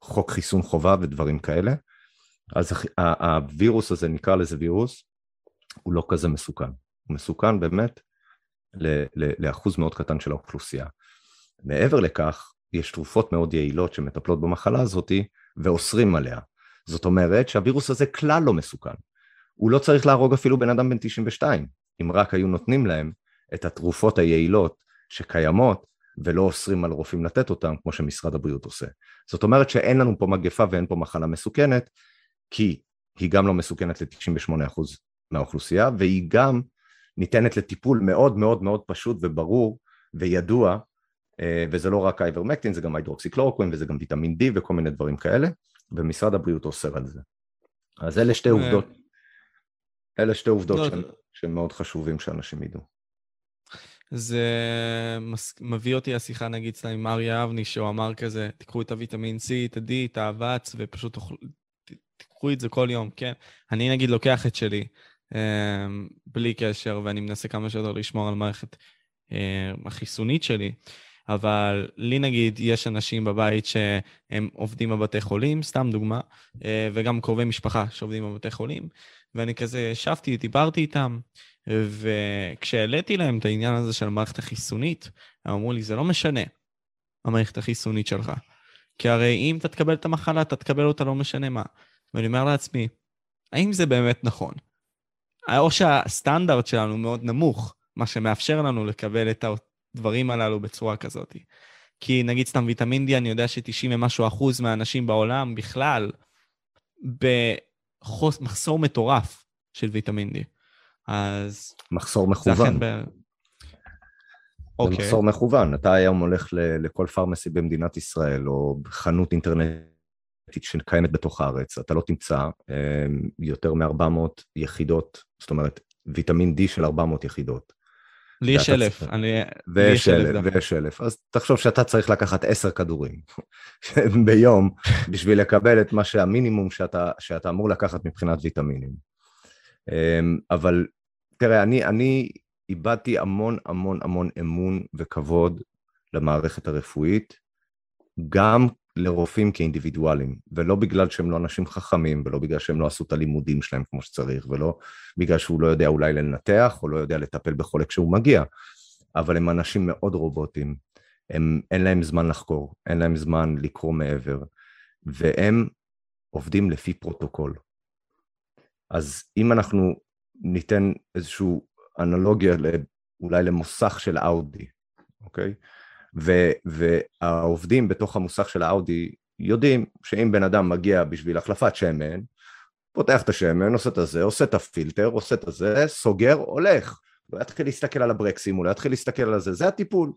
חוק חיסון חובה ודברים כאלה. אז הווירוס הזה, נקרא לזה וירוס, הוא לא כזה מסוכן. הוא מסוכן באמת לאחוז מאוד קטן של האוכלוסייה. מעבר לכך, יש תרופות מאוד יעילות שמטפלות במחלה הזאת ואוסרים עליה. זאת אומרת שהווירוס הזה כלל לא מסוכן. הוא לא צריך להרוג אפילו בן אדם בן 92, אם רק היו נותנים להם את התרופות היעילות שקיימות ולא אוסרים על רופאים לתת אותם כמו שמשרד הבריאות עושה. זאת אומרת שאין לנו פה מגפה ואין פה מחלה מסוכנת, כי היא גם לא מסוכנת ל-98% מהאוכלוסייה, והיא גם ניתנת לטיפול מאוד מאוד מאוד פשוט וברור וידוע אה, וזה לא רק אייברמקטין, זה גם היידרוקסיקלורוקווין וזה גם ויטמין D וכל מיני דברים כאלה, ומשרד הבריאות אוסר על זה. אז אלה שתי עובדות, אלה שתי עובדות שהן מאוד חשובים שאנשים ידעו. זה מביא אותי השיחה נגיד סתם עם אריה אבני, שהוא אמר כזה, תיקחו את הוויטמין C, את ה-D, את האבץ, ופשוט תיקחו את זה כל יום, כן? אני נגיד לוקח את שלי, אמ, בלי קשר, ואני מנסה כמה שיותר לשמור על מערכת אה, החיסונית שלי. אבל לי נגיד, יש אנשים בבית שהם עובדים בבתי חולים, סתם דוגמה, אה, וגם קרובי משפחה שעובדים בבתי חולים, ואני כזה ישבתי, דיברתי איתם, וכשהעליתי להם את העניין הזה של המערכת החיסונית, הם אמרו לי, זה לא משנה, המערכת החיסונית שלך. כי הרי אם אתה תקבל את המחלה, אתה תקבל אותה לא משנה מה. ואני אומר לעצמי, האם זה באמת נכון? או שהסטנדרט שלנו מאוד נמוך, מה שמאפשר לנו לקבל את הדברים הללו בצורה כזאת. כי נגיד סתם ויטמין D, אני יודע ש-90 ומשהו אחוז מהאנשים בעולם בכלל במחסור מטורף של ויטמין D. אז... מחסור מכוון. ב... אוקיי. זה מחסור מכוון. אתה היום הולך לכל פרמסי במדינת ישראל, או חנות אינטרנטית שקיימת בתוך הארץ, אתה לא תמצא אמ, יותר מ-400 יחידות, זאת אומרת, ויטמין D של 400 יחידות. לי יש אלף. ויש אלף, ויש אלף. אז תחשוב שאתה צריך לקחת עשר כדורים ביום בשביל לקבל את מה שהמינימום שאתה, שאתה אמור לקחת מבחינת ויטמינים. אמ, אבל תראה, אני, אני איבדתי המון המון המון אמון וכבוד למערכת הרפואית, גם לרופאים כאינדיבידואלים, ולא בגלל שהם לא אנשים חכמים, ולא בגלל שהם לא עשו את הלימודים שלהם כמו שצריך, ולא בגלל שהוא לא יודע אולי לנתח, או לא יודע לטפל בחולה כשהוא מגיע, אבל הם אנשים מאוד רובוטים, הם, אין להם זמן לחקור, אין להם זמן לקרוא מעבר, והם עובדים לפי פרוטוקול. אז אם אנחנו ניתן איזושהי אנלוגיה אולי למוסך של אאודי, אוקיי? ו, והעובדים בתוך המוסך של האאודי יודעים שאם בן אדם מגיע בשביל החלפת שמן, פותח את השמן, עושה את הזה, עושה את הפילטר, עושה את הזה, סוגר, הולך. הוא לא יתחיל להסתכל על הברקסים, הוא לא יתחיל להסתכל על זה, זה הטיפול.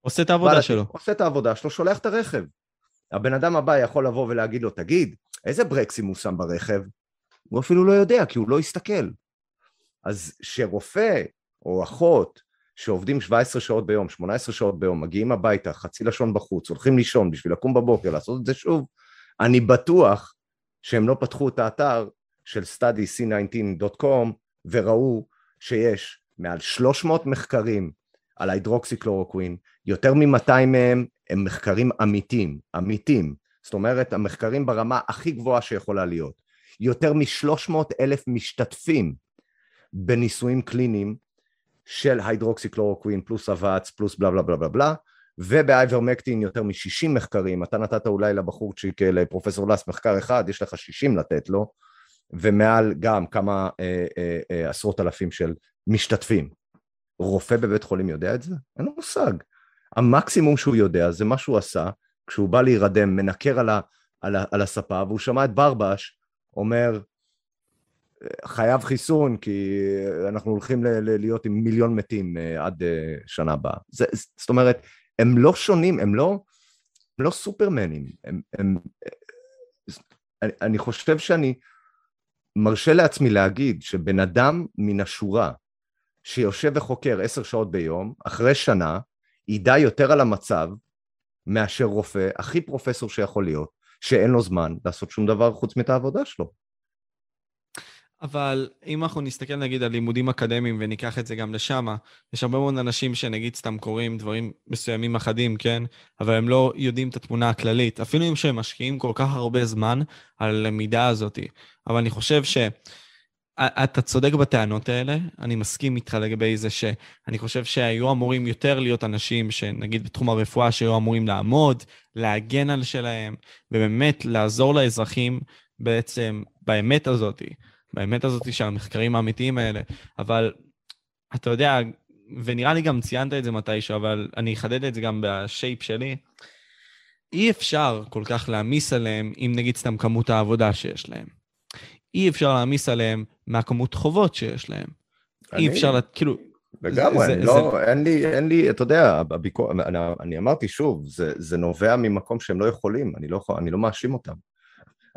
עושה את העבודה שלו. עושה את העבודה שלו, שולח את הרכב. הבן אדם הבא יכול לבוא ולהגיד לו, תגיד, איזה ברקסים הוא שם ברכב? הוא אפילו לא יודע, כי הוא לא הסתכל. אז שרופא או אחות שעובדים 17 שעות ביום, 18 שעות ביום, מגיעים הביתה, חצי לשון בחוץ, הולכים לישון בשביל לקום בבוקר, לעשות את זה שוב, אני בטוח שהם לא פתחו את האתר של studyc19.com וראו שיש מעל 300 מחקרים על ההידרוקסיקלורוקווין, יותר מ-200 מהם הם מחקרים אמיתיים, אמיתיים, זאת אומרת המחקרים ברמה הכי גבוהה שיכולה להיות. יותר מ-300 אלף משתתפים בניסויים קליניים של היידרוקסיקלורוקווין פלוס אבץ פלוס בלה בלה בלה בלה בלה ובאייברמקטין יותר מ-60 מחקרים, אתה נתת אולי לבחורצ'יק, לפרופסור לס מחקר אחד, יש לך 60 לתת לו, ומעל גם כמה אה, אה, אה, עשרות אלפים של משתתפים. רופא בבית חולים יודע את זה? אין לו מושג. המקסימום שהוא יודע זה מה שהוא עשה כשהוא בא להירדם, מנקר על, ה, על, ה, על הספה, והוא שמע את ברבש אומר, חייב חיסון, כי אנחנו הולכים להיות עם מיליון מתים אה, עד אה, שנה הבאה. זה, זאת אומרת, הם לא שונים, הם לא, הם לא סופרמנים. הם, הם, אני, אני חושב שאני מרשה לעצמי להגיד שבן אדם מן השורה שיושב וחוקר עשר שעות ביום, אחרי שנה, ידע יותר על המצב מאשר רופא, הכי פרופסור שיכול להיות, שאין לו זמן לעשות שום דבר חוץ מאת העבודה שלו. אבל אם אנחנו נסתכל נגיד על לימודים אקדמיים וניקח את זה גם לשם, יש הרבה מאוד אנשים שנגיד סתם קוראים דברים מסוימים אחדים, כן? אבל הם לא יודעים את התמונה הכללית, אפילו אם שהם משקיעים כל כך הרבה זמן על הלמידה הזאת. אבל אני חושב ש... אתה צודק בטענות האלה, אני מסכים איתך לגבי זה שאני חושב שהיו אמורים יותר להיות אנשים שנגיד בתחום הרפואה שהיו אמורים לעמוד, להגן על שלהם, ובאמת לעזור לאזרחים בעצם באמת הזאת. באמת הזאת של המחקרים האמיתיים האלה, אבל אתה יודע, ונראה לי גם ציינת את זה מתישהו, אבל אני אחדד את זה גם בשייפ שלי, אי אפשר כל כך להעמיס עליהם אם נגיד סתם כמות העבודה שיש להם. אי אפשר להעמיס עליהם מהכמות חובות שיש להם. אני... אי אפשר, לה, כאילו... לגמרי, זה, לא, זה... אין לי, אין לי, אתה יודע, הביקור, אני, אני אמרתי שוב, זה, זה נובע ממקום שהם לא יכולים, אני לא, אני לא מאשים אותם.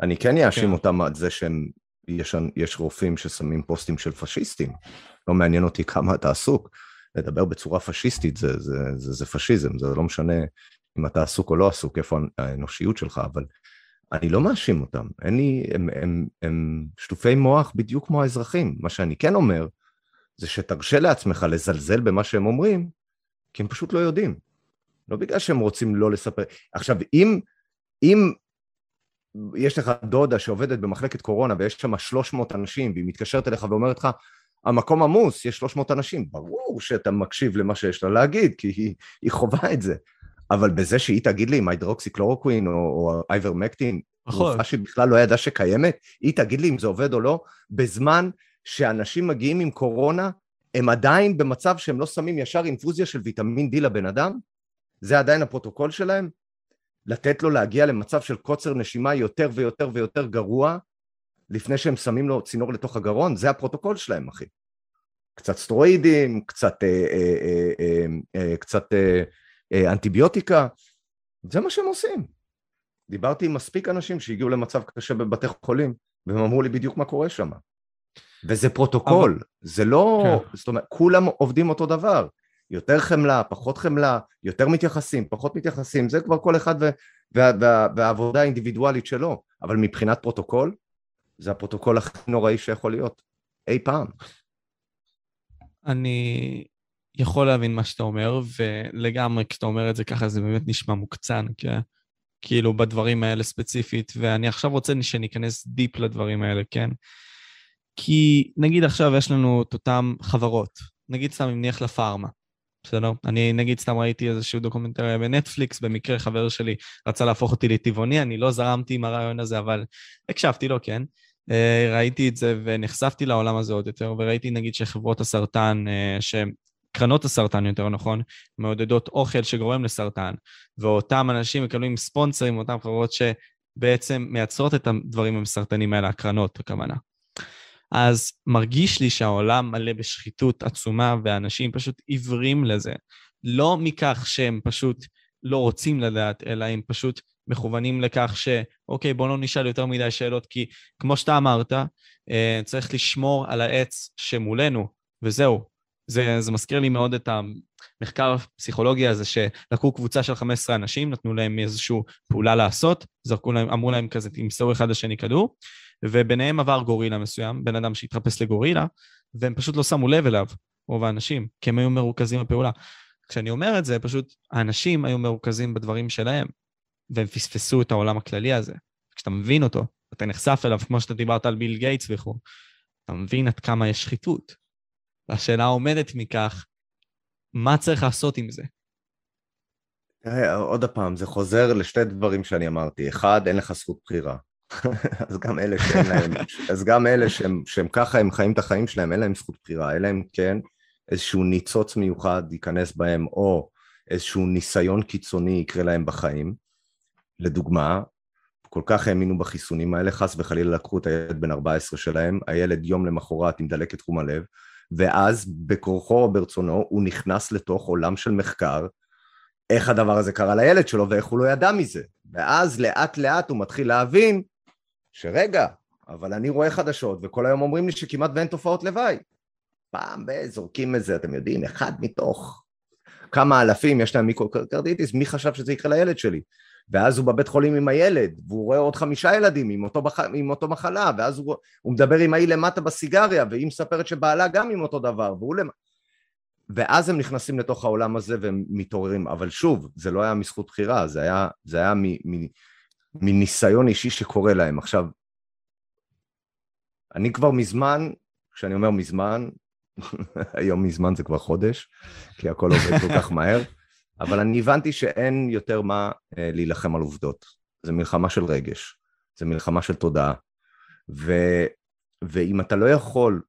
אני כן אאשים כן. אותם על זה שהם, יש, יש רופאים ששמים פוסטים של פשיסטים, לא מעניין אותי כמה אתה עסוק, לדבר בצורה פשיסטית זה, זה, זה, זה פשיזם, זה לא משנה אם אתה עסוק או לא עסוק, איפה האנושיות שלך, אבל אני לא מאשים אותם, אין לי, הם, הם, הם, שטופי מוח בדיוק כמו האזרחים, מה שאני כן אומר, זה שתרשה לעצמך לזלזל במה שהם אומרים, כי הם פשוט לא יודעים. לא בגלל שהם רוצים לא לספר. עכשיו, אם, אם יש לך דודה שעובדת במחלקת קורונה ויש שם 300 אנשים והיא מתקשרת אליך ואומרת לך, המקום עמוס, יש 300 אנשים, ברור שאתה מקשיב למה שיש לה להגיד, כי היא, היא חווה את זה. אבל בזה שהיא תגיד לי אם ההידרוקסיקלורוקווין או, או אייברמקטין, תרופה נכון. שבכלל לא ידעה שקיימת, היא תגיד לי אם זה עובד או לא, בזמן שאנשים מגיעים עם קורונה, הם עדיין במצב שהם לא שמים ישר אינפוזיה של ויטמין D לבן אדם? זה עדיין הפרוטוקול שלהם? לתת לו להגיע למצב של קוצר נשימה יותר ויותר ויותר גרוע, לפני שהם שמים לו צינור לתוך הגרון? זה הפרוטוקול שלהם, אחי. קצת סטרואידים, קצת, אה, אה, אה, אה, אה, קצת אה, אה, אנטיביוטיקה, זה מה שהם עושים. דיברתי עם מספיק אנשים שהגיעו למצב קשה בבתי חולים, והם אמרו לי בדיוק מה קורה שם. וזה פרוטוקול, אבל... זה לא, כן. זאת אומרת, כולם עובדים אותו דבר. יותר חמלה, פחות חמלה, יותר מתייחסים, פחות מתייחסים, זה כבר כל אחד וה, וה, וה, והעבודה האינדיבידואלית שלו, אבל מבחינת פרוטוקול, זה הפרוטוקול הכי נוראי שיכול להיות, אי פעם. אני יכול להבין מה שאתה אומר, ולגמרי כשאתה אומר את זה ככה זה באמת נשמע מוקצן, כי... כאילו בדברים האלה ספציפית, ואני עכשיו רוצה שניכנס deep לדברים האלה, כן? כי נגיד עכשיו יש לנו את אותן חברות, נגיד סתם אם נלך לפארמה, בסדר? אני נגיד סתם ראיתי איזשהו דוקומנטרי בנטפליקס, במקרה חבר שלי רצה להפוך אותי לטבעוני, אני לא זרמתי עם הרעיון הזה, אבל הקשבתי לו, כן? אה, ראיתי את זה ונחשפתי לעולם הזה עוד יותר, וראיתי נגיד שחברות הסרטן, אה, קרנות הסרטן יותר נכון, מעודדות אוכל שגורם לסרטן, ואותם אנשים מקבלים ספונסרים, אותן חברות שבעצם מייצרות את הדברים המסרטנים האלה, הקרנות, הכוונה. אז מרגיש לי שהעולם מלא בשחיתות עצומה, ואנשים פשוט עיוורים לזה. לא מכך שהם פשוט לא רוצים לדעת, אלא הם פשוט מכוונים לכך שאוקיי, בוא לא נשאל יותר מדי שאלות, כי כמו שאתה אמרת, אה, צריך לשמור על העץ שמולנו, וזהו. זה, זה מזכיר לי מאוד את המחקר הפסיכולוגי הזה, שלקחו קבוצה של 15 אנשים, נתנו להם איזושהי פעולה לעשות, זרקו להם, אמרו להם כזה, תמסרו אחד לשני כדור, וביניהם עבר גורילה מסוים, בן אדם שהתחפש לגורילה, והם פשוט לא שמו לב אליו, רוב האנשים, כי הם היו מרוכזים בפעולה. כשאני אומר את זה, פשוט האנשים היו מרוכזים בדברים שלהם, והם פספסו את העולם הכללי הזה. כשאתה מבין אותו, אתה נחשף אליו, כמו שאתה דיברת על ביל גייטס וכו', אתה מבין עד כמה יש שחיתות. והשאלה העומדת מכך, מה צריך לעשות עם זה? תראה, עוד פעם, זה חוזר לשתי דברים שאני אמרתי. אחד, אין לך זכות בחירה. אז גם אלה שאין להם, אז גם אלה שהם, שהם ככה, הם חיים את החיים שלהם, אין להם זכות בחירה, אלא אם כן איזשהו ניצוץ מיוחד ייכנס בהם, או איזשהו ניסיון קיצוני יקרה להם בחיים. לדוגמה, כל כך האמינו בחיסונים האלה, חס וחלילה לקחו את הילד בן 14 שלהם, הילד יום למחרת עם דלקת קרום הלב, ואז בכורחו או ברצונו הוא נכנס לתוך עולם של מחקר, איך הדבר הזה קרה לילד שלו ואיך הוא לא ידע מזה. ואז לאט לאט הוא מתחיל להבין שרגע, אבל אני רואה חדשות וכל היום אומרים לי שכמעט ואין תופעות לוואי. פעם ב... זורקים איזה, אתם יודעים, אחד מתוך כמה אלפים יש להם מיוקרדיטיס, מי חשב שזה יקרה לילד שלי? ואז הוא בבית חולים עם הילד, והוא רואה עוד חמישה ילדים עם אותו, בח... עם אותו מחלה, ואז הוא... הוא מדבר עם ההיא למטה בסיגריה, והיא מספרת שבעלה גם עם אותו דבר, והוא למ... ואז הם נכנסים לתוך העולם הזה והם מתעוררים, אבל שוב, זה לא היה מזכות בחירה, זה היה, זה היה מ... מ... מניסיון אישי שקורה להם. עכשיו, אני כבר מזמן, כשאני אומר מזמן, היום מזמן זה כבר חודש, כי הכל עובד כל כך מהר, אבל אני הבנתי שאין יותר מה אה, להילחם על עובדות. זה מלחמה של רגש, זה מלחמה של תודעה. ו, ואם אתה לא יכול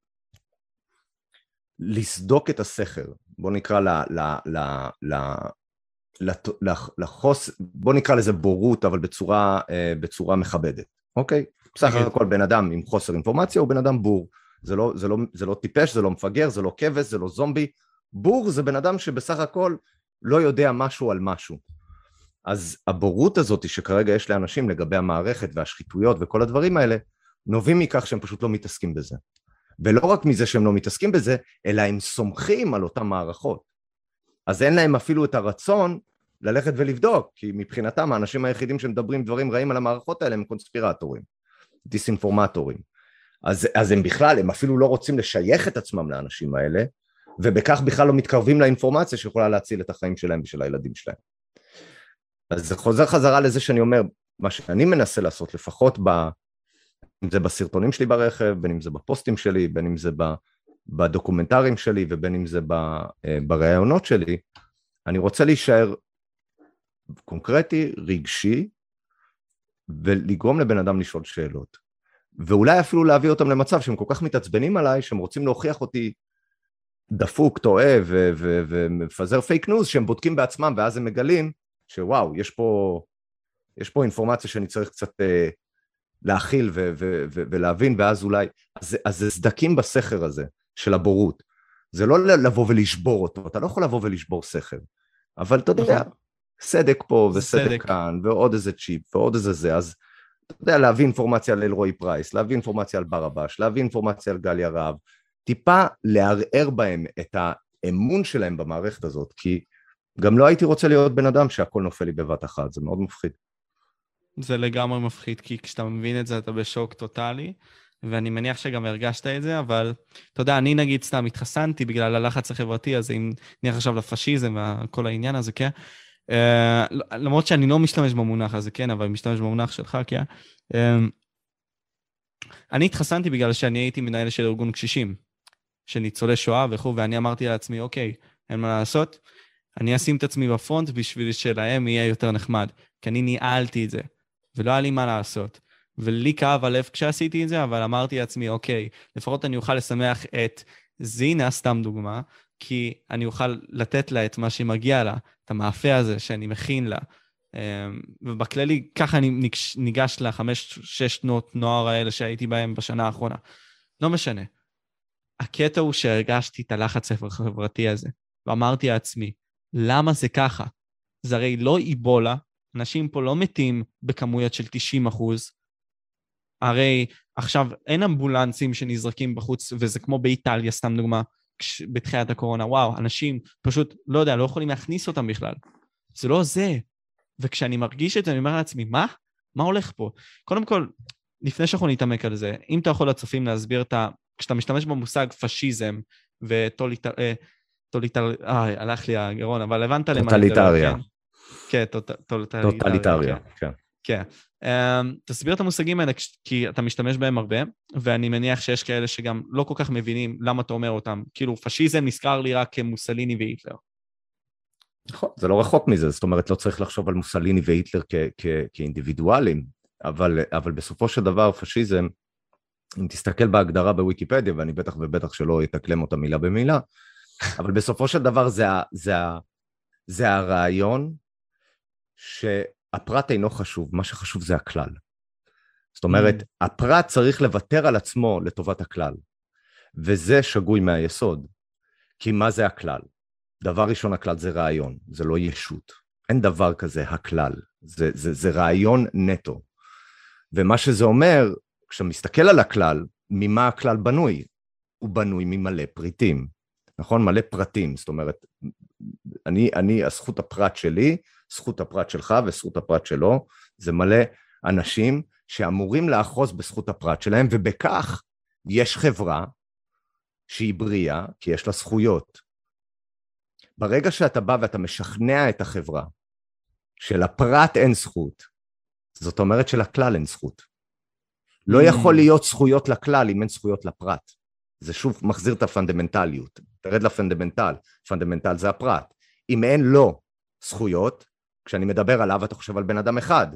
לסדוק את הסכר, בוא נקרא ל, ל, ל, ל, לחוס, בוא נקרא לזה בורות, אבל בצורה, אה, בצורה מכבדת, אוקיי? בסך אוקיי. הכל בן אדם עם חוסר אינפורמציה הוא בן אדם בור. זה לא, זה, לא, זה לא טיפש, זה לא מפגר, זה לא כבש, זה לא זומבי, בור זה בן אדם שבסך הכל לא יודע משהו על משהו. אז הבורות הזאת שכרגע יש לאנשים לגבי המערכת והשחיתויות וכל הדברים האלה, נובעים מכך שהם פשוט לא מתעסקים בזה. ולא רק מזה שהם לא מתעסקים בזה, אלא הם סומכים על אותן מערכות. אז אין להם אפילו את הרצון ללכת ולבדוק, כי מבחינתם האנשים היחידים שמדברים דברים רעים על המערכות האלה הם קונספירטורים, דיסאינפורמטורים. אז, אז הם בכלל, הם אפילו לא רוצים לשייך את עצמם לאנשים האלה, ובכך בכלל לא מתקרבים לאינפורמציה שיכולה להציל את החיים שלהם ושל הילדים שלהם. אז זה חוזר חזרה לזה שאני אומר, מה שאני מנסה לעשות, לפחות ב... אם זה בסרטונים שלי ברכב, בין אם זה בפוסטים שלי, בין אם זה בדוקומנטרים שלי ובין אם זה אה, בראיונות שלי, אני רוצה להישאר קונקרטי, רגשי, ולגרום לבן אדם לשאול שאלות. ואולי אפילו להביא אותם למצב שהם כל כך מתעצבנים עליי, שהם רוצים להוכיח אותי דפוק, טועה ומפזר פייק ניוז, שהם בודקים בעצמם ואז הם מגלים שוואו, יש פה, יש פה אינפורמציה שאני צריך קצת אה, להכיל ולהבין, ואז אולי, אז, אז זה סדקים בסכר הזה של הבורות. זה לא לבוא ולשבור אותו, אתה לא יכול לבוא ולשבור סכר, אבל אתה יודע, נכון. סדק פה וסדק כאן, ועוד איזה צ'יפ, ועוד איזה זה, אז אתה יודע, להביא אינפורמציה על אלרעי פרייס, להביא אינפורמציה על ברבש, להביא אינפורמציה על גליה רהב, טיפה לערער בהם את האמון שלהם במערכת הזאת, כי גם לא הייתי רוצה להיות בן אדם שהכל נופל לי בבת אחת, זה מאוד מפחיד. זה לגמרי מפחיד, כי כשאתה מבין את זה אתה בשוק טוטאלי, ואני מניח שגם הרגשת את זה, אבל אתה יודע, אני נגיד סתם התחסנתי בגלל הלחץ החברתי, אז אם נלך עכשיו לפשיזם וכל העניין הזה, כן? Uh, למרות שאני לא משתמש במונח הזה, כן, אבל משתמש במונח שלך, כן? Uh, אני התחסנתי בגלל שאני הייתי מנהל של ארגון קשישים, של ניצולי שואה וכו', ואני אמרתי לעצמי, אוקיי, אין מה לעשות, אני אשים את עצמי בפרונט בשביל שלהם יהיה יותר נחמד, כי אני ניהלתי את זה, ולא היה לי מה לעשות. ולי כאב הלב כשעשיתי את זה, אבל אמרתי לעצמי, אוקיי, לפחות אני אוכל לשמח את זינה, סתם דוגמה, כי אני אוכל לתת לה את מה שמגיע לה, את המאפה הזה שאני מכין לה. אמ, ובכללי, ככה אני ניגש לחמש, שש שנות נוער האלה שהייתי בהם בשנה האחרונה. לא משנה. הקטע הוא שהרגשתי את הלחץ החברתי הזה, ואמרתי לעצמי, למה זה ככה? זה הרי לא איבולה, אנשים פה לא מתים בכמויות של 90 אחוז. הרי עכשיו אין אמבולנסים שנזרקים בחוץ, וזה כמו באיטליה, סתם דוגמה, בתחילת הקורונה, וואו, אנשים פשוט, לא יודע, לא יכולים להכניס אותם בכלל. זה לא זה. וכשאני מרגיש את זה, אני אומר לעצמי, מה? מה הולך פה? קודם כל, לפני שאנחנו נתעמק על זה, אם אתה יכול לצופים להסביר את ה... כשאתה משתמש במושג פשיזם וטוליטר... אה, טוליטר... אה, הלך לי הגרון, אבל הבנת למה טוטליטריה. כן, טוטליטריה, כן. כן. Um, תסביר את המושגים האלה, כי אתה משתמש בהם הרבה, ואני מניח שיש כאלה שגם לא כל כך מבינים למה אתה אומר אותם. כאילו, פשיזם נזכר לי רק כמוסליני והיטלר. נכון, זה לא רחוק מזה, זאת אומרת, לא צריך לחשוב על מוסליני והיטלר כאינדיבידואלים, אבל, אבל בסופו של דבר פשיזם, אם תסתכל בהגדרה בוויקיפדיה, ואני בטח ובטח שלא אתקלם אותה מילה במילה, אבל בסופו של דבר זה, זה, זה הרעיון שהפרט אינו חשוב, מה שחשוב זה הכלל. זאת אומרת, mm. הפרט צריך לוותר על עצמו לטובת הכלל, וזה שגוי מהיסוד, כי מה זה הכלל? דבר ראשון, הכלל זה רעיון, זה לא ישות. אין דבר כזה הכלל, זה, זה, זה רעיון נטו. ומה שזה אומר, כשאתה מסתכל על הכלל, ממה הכלל בנוי? הוא בנוי ממלא פריטים. נכון? מלא פרטים, זאת אומרת, אני, אני, הזכות הפרט שלי, זכות הפרט שלך וזכות הפרט שלו, זה מלא אנשים שאמורים לאחוז בזכות הפרט שלהם, ובכך יש חברה שהיא בריאה, כי יש לה זכויות. ברגע שאתה בא ואתה משכנע את החברה שלפרט אין זכות, זאת אומרת שלכלל אין זכות. לא mm. יכול להיות זכויות לכלל אם אין זכויות לפרט. זה שוב מחזיר את הפונדמנטליות. תרד ל fundamental, fundamental זה הפרט. אם אין לו זכויות, כשאני מדבר עליו אתה חושב על בן אדם אחד,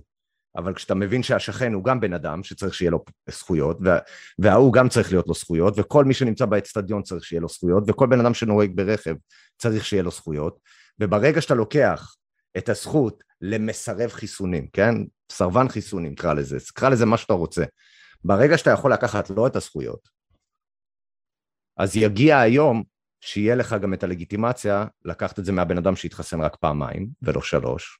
אבל כשאתה מבין שהשכן הוא גם בן אדם שצריך שיהיה לו זכויות, וה, וההוא גם צריך להיות לו זכויות, וכל מי שנמצא באצטדיון צריך שיהיה לו זכויות, וכל בן אדם שנוהג ברכב צריך שיהיה לו זכויות, וברגע שאתה לוקח את הזכות למסרב חיסונים, כן? סרבן חיסונים, קרא לזה, קרא לזה מה שאתה רוצה. ברגע שאתה יכול לקחת לא את הזכויות, אז יגיע היום שיהיה לך גם את הלגיטימציה לקחת את זה מהבן אדם שהתחסן רק פעמיים ולא שלוש,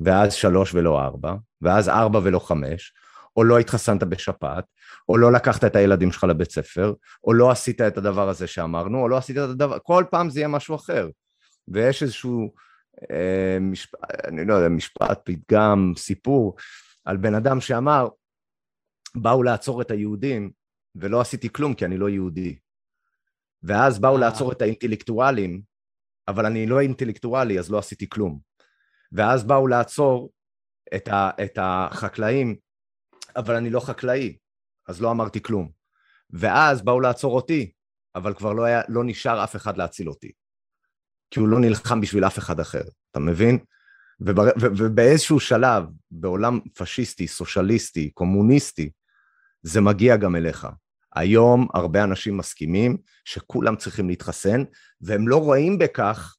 ואז שלוש ולא ארבע, ואז ארבע ולא חמש, או לא התחסנת בשפעת, או לא לקחת את הילדים שלך לבית ספר, או לא עשית את הדבר הזה שאמרנו, או לא עשית את הדבר, כל פעם זה יהיה משהו אחר. ויש איזשהו, אה, משפ... אני לא יודע, משפט, פתגם, סיפור, על בן אדם שאמר, באו לעצור את היהודים, ולא עשיתי כלום כי אני לא יהודי. ואז באו אה. לעצור את האינטלקטואלים, אבל אני לא אינטלקטואלי, אז לא עשיתי כלום. ואז באו לעצור את, ה, את החקלאים, אבל אני לא חקלאי, אז לא אמרתי כלום. ואז באו לעצור אותי, אבל כבר לא, היה, לא נשאר אף אחד להציל אותי. כי הוא לא נלחם בשביל אף אחד אחר, אתה מבין? ובר, ו, ובאיזשהו שלב, בעולם פשיסטי, סוציאליסטי, קומוניסטי, זה מגיע גם אליך. היום הרבה אנשים מסכימים שכולם צריכים להתחסן, והם לא רואים בכך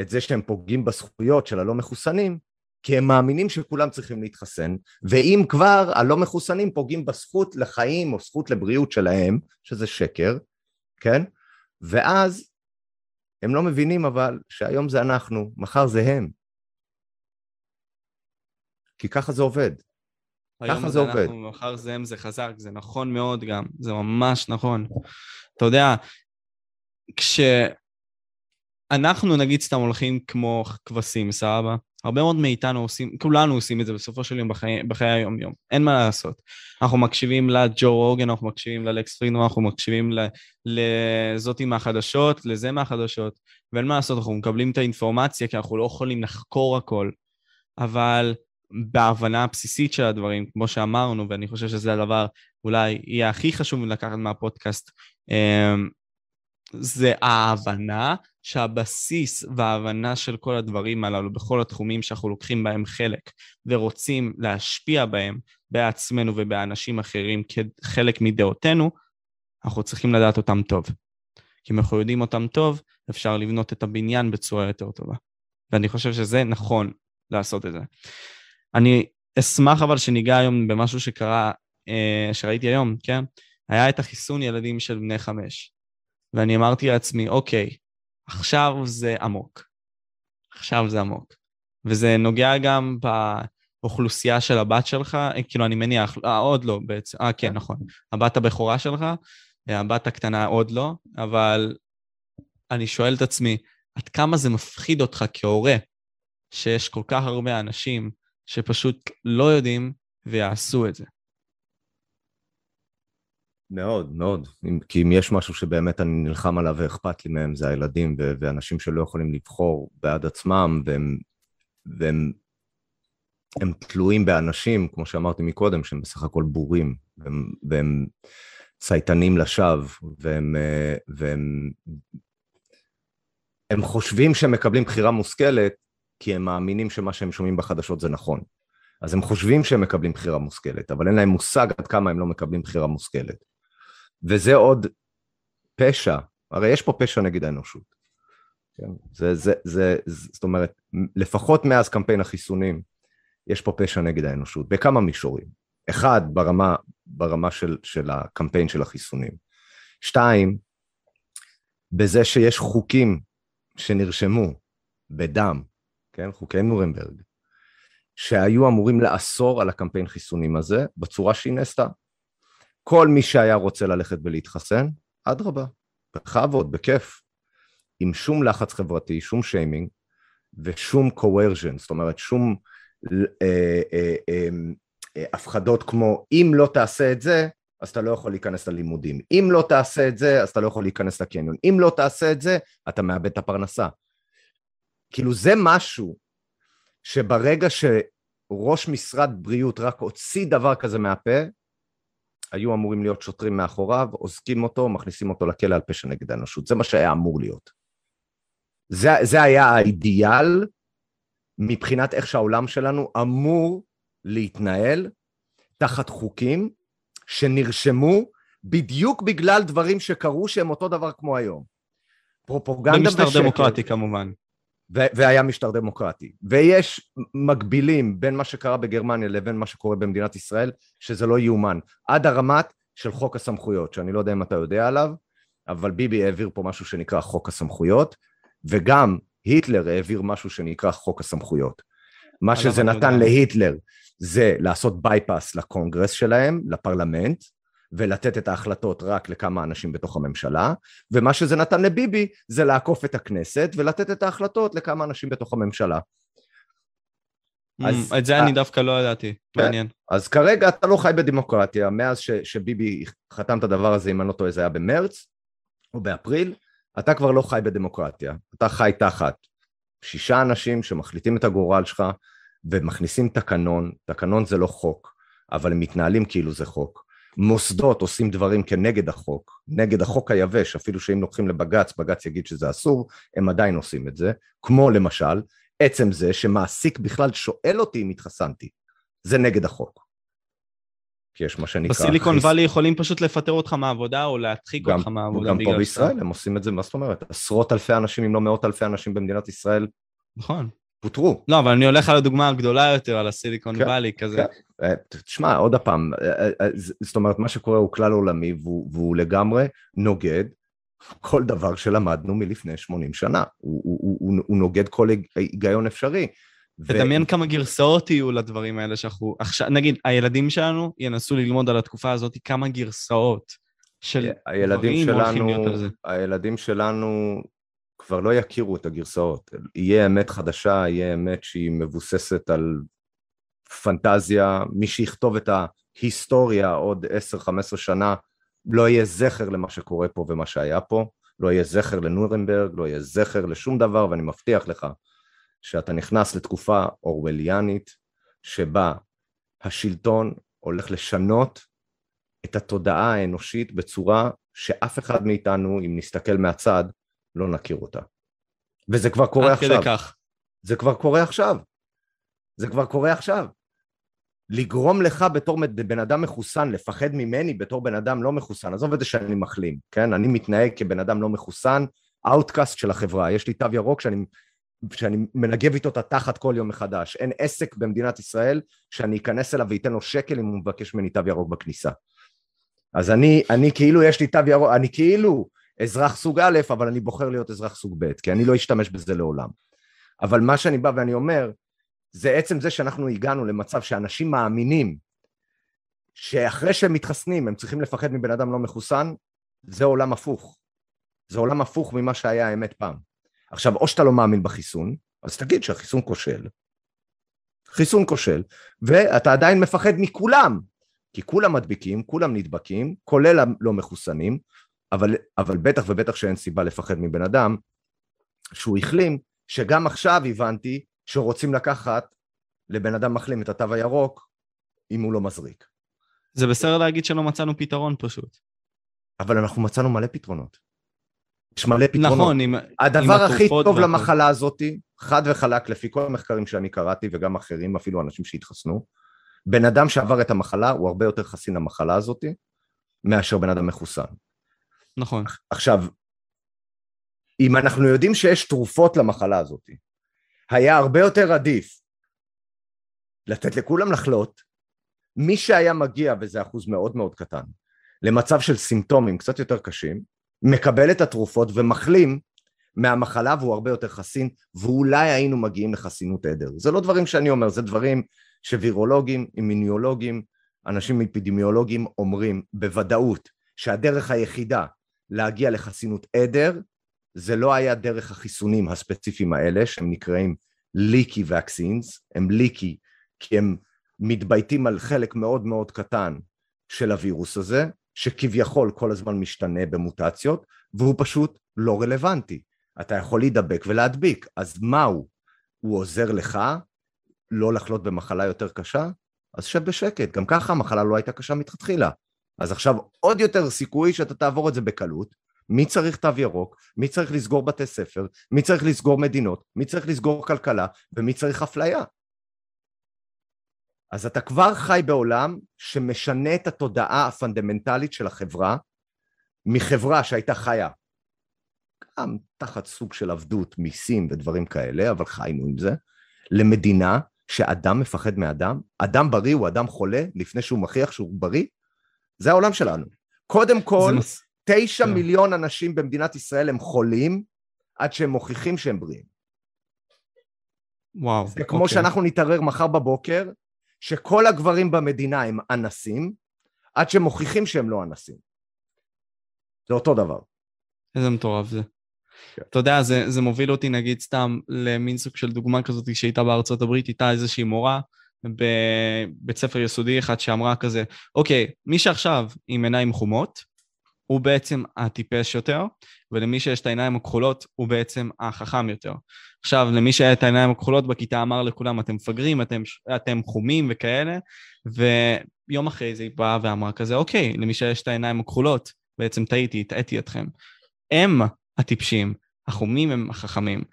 את זה שהם פוגעים בזכויות של הלא מחוסנים, כי הם מאמינים שכולם צריכים להתחסן, ואם כבר הלא מחוסנים פוגעים בזכות לחיים או זכות לבריאות שלהם, שזה שקר, כן? ואז הם לא מבינים אבל שהיום זה אנחנו, מחר זה הם. כי ככה זה עובד. ככה זה עובד. אנחנו, מחר זה הם, זה חזק, זה נכון מאוד גם, זה ממש נכון. אתה יודע, כשאנחנו נגיד סתם הולכים כמו כבשים, סבבה? הרבה מאוד מאיתנו עושים, כולנו עושים את זה בסופו של יום בחיי, בחיי היום-יום, אין מה לעשות. אנחנו מקשיבים לג'ו רוגן, אנחנו מקשיבים ללקס פרידמן, אנחנו מקשיבים לזאתי מהחדשות, לזה מהחדשות, ואין מה לעשות, אנחנו מקבלים את האינפורמציה כי אנחנו לא יכולים לחקור הכל, אבל בהבנה הבסיסית של הדברים, כמו שאמרנו, ואני חושב שזה הדבר אולי יהיה הכי חשוב לקחת מהפודקאסט, אמ, זה ההבנה שהבסיס וההבנה של כל הדברים הללו בכל התחומים שאנחנו לוקחים בהם חלק ורוצים להשפיע בהם בעצמנו ובאנשים אחרים כחלק מדעותינו, אנחנו צריכים לדעת אותם טוב. כי אם אנחנו יודעים אותם טוב, אפשר לבנות את הבניין בצורה יותר טובה. ואני חושב שזה נכון לעשות את זה. אני אשמח אבל שניגע היום במשהו שקרה, אה, שראיתי היום, כן? היה את החיסון ילדים של בני חמש. ואני אמרתי לעצמי, אוקיי, עכשיו זה עמוק. עכשיו זה עמוק. וזה נוגע גם באוכלוסייה של הבת שלך, אה, כאילו, אני מניח, אה, עוד לא בעצם, אה, כן, נכון. הבת הבכורה שלך, אה, הבת הקטנה עוד לא, אבל אני שואל את עצמי, עד כמה זה מפחיד אותך כהורה, שיש כל כך הרבה אנשים שפשוט לא יודעים ויעשו את זה. מאוד, מאוד. כי אם יש משהו שבאמת אני נלחם עליו ואכפת לי מהם, זה הילדים ו- ואנשים שלא יכולים לבחור בעד עצמם, והם, והם הם תלויים באנשים, כמו שאמרתי מקודם, שהם בסך הכל בורים, והם, והם צייתנים לשווא, והם, והם הם חושבים שהם מקבלים בחירה מושכלת, כי הם מאמינים שמה שהם שומעים בחדשות זה נכון. אז הם חושבים שהם מקבלים בחירה מושכלת, אבל אין להם מושג עד כמה הם לא מקבלים בחירה מושכלת. וזה עוד פשע, הרי יש פה פשע נגד האנושות. כן? זה, זה, זה, זה, זאת אומרת, לפחות מאז קמפיין החיסונים, יש פה פשע נגד האנושות, בכמה מישורים. אחד, ברמה, ברמה של, של הקמפיין של החיסונים. שתיים, בזה שיש חוקים שנרשמו בדם כן, חוקי נורנברג, שהיו אמורים לאסור על הקמפיין חיסונים הזה בצורה שהיא נעשתה. כל מי שהיה רוצה ללכת ולהתחסן, אדרבה, בכבוד, בכיף, עם שום לחץ חברתי, שום שיימינג ושום coercion, זאת אומרת שום אה, אה, אה, אה, הפחדות כמו אם לא תעשה את זה, אז אתה לא יכול להיכנס ללימודים. אם לא תעשה את זה, אז אתה לא יכול להיכנס לקניון. אם לא תעשה את זה, אתה מאבד את הפרנסה. כאילו זה משהו שברגע שראש משרד בריאות רק הוציא דבר כזה מהפה, היו אמורים להיות שוטרים מאחוריו, אוזקים אותו, מכניסים אותו לכלא על פשע נגד האנושות. זה מה שהיה אמור להיות. זה, זה היה האידיאל מבחינת איך שהעולם שלנו אמור להתנהל תחת חוקים שנרשמו בדיוק בגלל דברים שקרו שהם אותו דבר כמו היום. פרופוגנדה ושקר. במשטר דמוקרטי כמובן. והיה משטר דמוקרטי. ויש מקבילים בין מה שקרה בגרמניה לבין מה שקורה במדינת ישראל, שזה לא יאומן. עד הרמת של חוק הסמכויות, שאני לא יודע אם אתה יודע עליו, אבל ביבי העביר פה משהו שנקרא חוק הסמכויות, וגם היטלר העביר משהו שנקרא חוק הסמכויות. מה שזה נתן יודע. להיטלר זה לעשות בייפס לקונגרס שלהם, לפרלמנט, ולתת את ההחלטות רק לכמה אנשים בתוך הממשלה, ומה שזה נתן לביבי זה לעקוף את הכנסת ולתת את ההחלטות לכמה אנשים בתוך הממשלה. Mm, אז, את זה אני דווקא לא ידעתי, כן. מעניין. אז כרגע אתה לא חי בדמוקרטיה, מאז ש, שביבי חתם את הדבר הזה, אם אני לא טועה, זה היה במרץ או באפריל, אתה כבר לא חי בדמוקרטיה, אתה חי תחת שישה אנשים שמחליטים את הגורל שלך ומכניסים תקנון, תקנון זה לא חוק, אבל הם מתנהלים כאילו זה חוק. מוסדות עושים דברים כנגד החוק, נגד החוק היבש, אפילו שאם לוקחים לבג"ץ, בג"ץ יגיד שזה אסור, הם עדיין עושים את זה, כמו למשל, עצם זה שמעסיק בכלל שואל אותי אם התחסנתי, זה נגד החוק. כי יש מה שנקרא... בסיליקון וואלי יכולים פשוט לפטר אותך מהעבודה או להדחיק אותך מהעבודה גם פה בישראל הם עושים את זה, מה זאת אומרת? עשרות אלפי אנשים, אם לא מאות אלפי אנשים במדינת ישראל. נכון. פוטרו. לא, אבל אני הולך על הדוגמה הגדולה יותר, על הסיליקון כן, וואלי כזה. כן. אה, תשמע, עוד פעם, אה, אה, זאת אומרת, מה שקורה הוא כלל עולמי והוא, והוא לגמרי נוגד כל דבר שלמדנו מלפני 80 שנה. הוא, הוא, הוא, הוא נוגד כל היגיון אפשרי. תדמיין ו... כמה גרסאות יהיו לדברים האלה שאנחנו... עכשיו, נגיד, הילדים שלנו ינסו ללמוד על התקופה הזאת כמה גרסאות של דברים הולכים להיות על זה. הילדים שלנו כבר לא יכירו את הגרסאות. יהיה אמת חדשה, יהיה אמת שהיא מבוססת על פנטזיה, מי שיכתוב את ההיסטוריה עוד 10-15 שנה, לא יהיה זכר למה שקורה פה ומה שהיה פה, לא יהיה זכר לנורנברג, לא יהיה זכר לשום דבר, ואני מבטיח לך שאתה נכנס לתקופה אורווליאנית, שבה השלטון הולך לשנות את התודעה האנושית בצורה שאף אחד מאיתנו, אם נסתכל מהצד, לא נכיר אותה. וזה כבר קורה עכשיו. עד כדי כך. זה כבר קורה עכשיו. זה כבר קורה עכשיו. לגרום לך בתור בן אדם מחוסן, לפחד ממני בתור בן אדם לא מחוסן, עזוב את זה שאני מחלים, כן? אני מתנהג כבן אדם לא מחוסן, outcast של החברה, יש לי תו ירוק שאני, שאני מנגב איתו את התחת כל יום מחדש. אין עסק במדינת ישראל שאני אכנס אליו ואתן לו שקל אם הוא מבקש ממני תו ירוק בכניסה. אז אני, אני כאילו יש לי תו ירוק, אני כאילו אזרח סוג א', אבל אני בוחר להיות אזרח סוג ב', כי אני לא אשתמש בזה לעולם. אבל מה שאני בא ואני אומר, זה עצם זה שאנחנו הגענו למצב שאנשים מאמינים שאחרי שהם מתחסנים הם צריכים לפחד מבן אדם לא מחוסן, זה עולם הפוך. זה עולם הפוך ממה שהיה האמת פעם. עכשיו, או שאתה לא מאמין בחיסון, אז תגיד שהחיסון כושל. חיסון כושל, ואתה עדיין מפחד מכולם, כי כולם מדביקים, כולם נדבקים, כולל הלא מחוסנים, אבל, אבל בטח ובטח שאין סיבה לפחד מבן אדם שהוא החלים, שגם עכשיו הבנתי שרוצים לקחת לבן אדם מחלים את התו הירוק אם הוא לא מזריק. זה בסדר להגיד שלא מצאנו פתרון פשוט. אבל אנחנו מצאנו מלא פתרונות. יש מלא פתרונות. נכון, עם הדבר עם הכי טוב והכל. למחלה הזאת, חד וחלק, לפי כל המחקרים שאני קראתי, וגם אחרים, אפילו אנשים שהתחסנו, בן אדם שעבר את המחלה הוא הרבה יותר חסין למחלה הזאת, מאשר בן אדם מחוסן. נכון. עכשיו, אם אנחנו יודעים שיש תרופות למחלה הזאת, היה הרבה יותר עדיף לתת לכולם לחלות, מי שהיה מגיע, וזה אחוז מאוד מאוד קטן, למצב של סימפטומים קצת יותר קשים, מקבל את התרופות ומחלים מהמחלה והוא הרבה יותר חסין, ואולי היינו מגיעים לחסינות עדר. זה לא דברים שאני אומר, זה דברים שווירולוגים, אימיניולוגים, אנשים אפידמיולוגים אומרים בוודאות שהדרך היחידה להגיע לחסינות עדר, זה לא היה דרך החיסונים הספציפיים האלה, שהם נקראים ליקי ואקסינס, הם ליקי כי הם מתבייתים על חלק מאוד מאוד קטן של הווירוס הזה, שכביכול כל הזמן משתנה במוטציות, והוא פשוט לא רלוונטי. אתה יכול להידבק ולהדביק, אז מה הוא? הוא עוזר לך לא לחלות במחלה יותר קשה? אז שב בשקט, גם ככה המחלה לא הייתה קשה מתחתחילה. אז עכשיו עוד יותר סיכוי שאתה תעבור את זה בקלות. מי צריך תו ירוק? מי צריך לסגור בתי ספר? מי צריך לסגור מדינות? מי צריך לסגור כלכלה? ומי צריך אפליה? אז אתה כבר חי בעולם שמשנה את התודעה הפונדמנטלית של החברה מחברה שהייתה חיה גם תחת סוג של עבדות, מיסים ודברים כאלה, אבל חיינו עם זה, למדינה שאדם מפחד מאדם, אדם בריא הוא אדם חולה לפני שהוא מכריח שהוא בריא, זה העולם שלנו. קודם כל, מס... תשע כן. מיליון אנשים במדינת ישראל הם חולים עד שהם מוכיחים שהם בריאים. וואו. זה כמו אוקיי. שאנחנו נתערר מחר בבוקר, שכל הגברים במדינה הם אנסים, עד שהם מוכיחים שהם לא אנסים. זה אותו דבר. איזה מטורף זה. כן. אתה יודע, זה, זה מוביל אותי נגיד סתם למין סוג של דוגמה כזאת שהייתה בארצות הברית, הייתה איזושהי מורה בבית ספר יסודי אחד שאמרה כזה, אוקיי, מי שעכשיו עם עיניים חומות, הוא בעצם הטיפש יותר, ולמי שיש את העיניים הכחולות, הוא בעצם החכם יותר. עכשיו, למי שהיה את העיניים הכחולות בכיתה אמר לכולם, אתם מפגרים, אתם, אתם חומים וכאלה, ויום אחרי זה היא באה ואמרה כזה, אוקיי, למי שיש את העיניים הכחולות, בעצם טעיתי, הטעיתי אתכם. הם הטיפשים, החומים הם החכמים.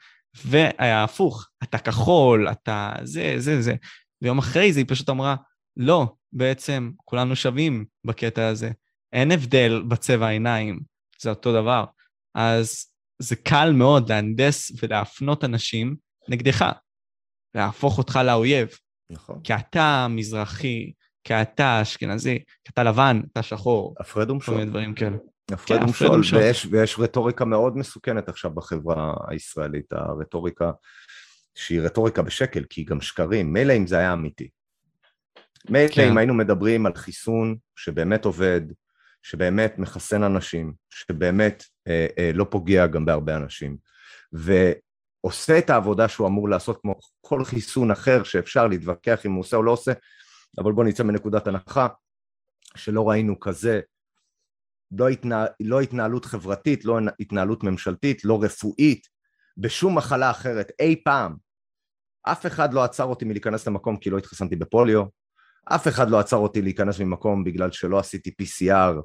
והיה הפוך, אתה כחול, אתה זה, זה, זה. ויום אחרי זה היא פשוט אמרה, לא, בעצם כולנו שווים בקטע הזה. אין הבדל בצבע העיניים, זה אותו דבר. אז זה קל מאוד להנדס ולהפנות אנשים נגדך, להפוך אותך לאויב. נכון. כי אתה מזרחי, כי אתה אשכנזי, כי אתה לבן, אתה שחור, הפרד כל ומשול. מיני דברים כאלה. הפרד כן, ומשול. ויש, ויש רטוריקה מאוד מסוכנת עכשיו בחברה הישראלית, הרטוריקה שהיא רטוריקה בשקל, כי היא גם שקרים, מילא אם זה היה אמיתי. מילא כן. אם היינו מדברים על חיסון שבאמת עובד, שבאמת מחסן אנשים, שבאמת אה, אה, לא פוגע גם בהרבה אנשים, ועושה את העבודה שהוא אמור לעשות כמו כל חיסון אחר שאפשר להתווכח אם הוא עושה או לא עושה, אבל בוא נצא מנקודת הנחה שלא ראינו כזה לא, התנה, לא התנהלות חברתית, לא התנהלות ממשלתית, לא רפואית, בשום מחלה אחרת אי פעם. אף אחד לא עצר אותי מלהיכנס למקום כי לא התחסנתי בפוליו, אף אחד לא עצר אותי להיכנס ממקום בגלל שלא עשיתי PCR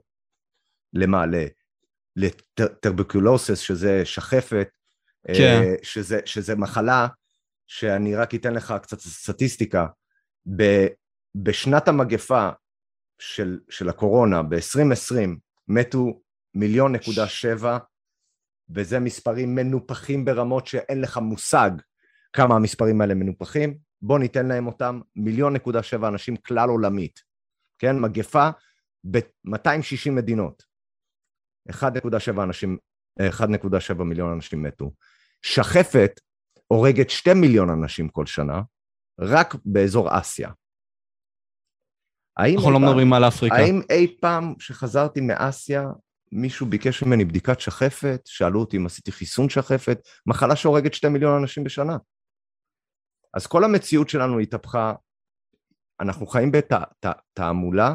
למה? לטרבקולוסס, שזה שחפת, כן. אה, שזה, שזה מחלה, שאני רק אתן לך קצת סטטיסטיקה, ב, בשנת המגפה של, של הקורונה, ב-2020, מתו מיליון נקודה שבע, וזה מספרים מנופחים ברמות שאין לך מושג כמה המספרים האלה מנופחים. בוא ניתן להם אותם, מיליון נקודה שבע אנשים כלל עולמית, כן? מגפה ב-260 מדינות. 1.7 אנשים, 1.7 מיליון אנשים מתו. שחפת הורגת 2 מיליון אנשים כל שנה, רק באזור אסיה. אנחנו לא מדברים על אפריקה. האם אי פעם שחזרתי מאסיה, מישהו ביקש ממני בדיקת שחפת, שאלו אותי אם עשיתי חיסון שחפת, מחלה שהורגת שתי מיליון אנשים בשנה. אז כל המציאות שלנו התהפכה, אנחנו חיים בתעמולה,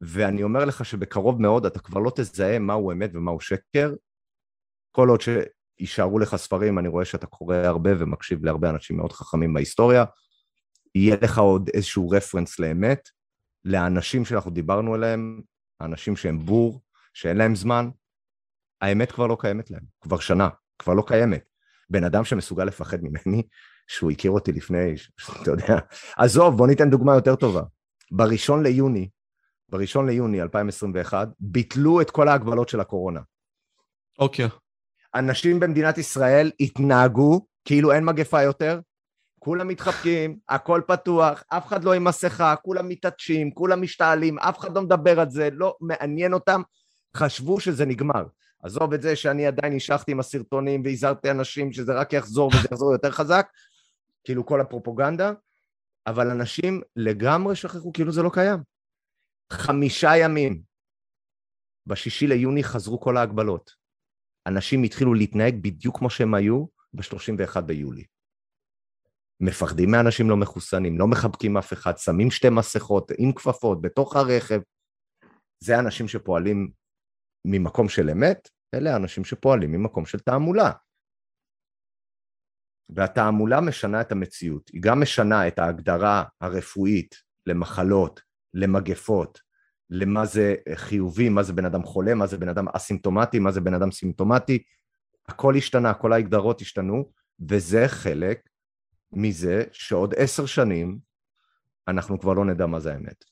ואני אומר לך שבקרוב מאוד אתה כבר לא תזהה מהו אמת ומהו שקר, כל עוד שיישארו לך ספרים, אני רואה שאתה קורא הרבה ומקשיב להרבה אנשים מאוד חכמים בהיסטוריה, יהיה לך עוד איזשהו רפרנס לאמת, לאנשים שאנחנו דיברנו עליהם, האנשים שהם בור, שאין להם זמן, האמת כבר לא קיימת להם, כבר שנה, כבר לא קיימת. בן אדם שמסוגל לפחד ממני, שהוא הכיר אותי לפני, אתה יודע, עזוב, בוא ניתן דוגמה יותר טובה. בראשון ליוני, בראשון ליוני 2021, ביטלו את כל ההגבלות של הקורונה. אוקיי. אנשים במדינת ישראל התנהגו כאילו אין מגפה יותר, כולם מתחבקים, הכל פתוח, אף אחד לא עם מסכה, כולם מתעטשים, כולם משתעלים, אף אחד לא מדבר על זה, לא מעניין אותם, חשבו שזה נגמר. עזוב את זה שאני עדיין נשארתי עם הסרטונים והזהרתי אנשים שזה רק יחזור וזה יחזור יותר חזק, כאילו כל הפרופוגנדה, אבל אנשים לגמרי שכחו כאילו זה לא קיים. חמישה ימים, בשישי ליוני חזרו כל ההגבלות. אנשים התחילו להתנהג בדיוק כמו שהם היו ב-31 ביולי. מפחדים מאנשים לא מחוסנים, לא מחבקים אף אחד, שמים שתי מסכות עם כפפות בתוך הרכב. זה אנשים שפועלים ממקום של אמת, אלה האנשים שפועלים ממקום של תעמולה. והתעמולה משנה את המציאות, היא גם משנה את ההגדרה הרפואית למחלות, למגפות, למה זה חיובי, מה זה בן אדם חולה, מה זה בן אדם אסימפטומטי, מה זה בן אדם סימפטומטי, הכל השתנה, כל ההגדרות השתנו, וזה חלק מזה שעוד עשר שנים אנחנו כבר לא נדע מה זה האמת.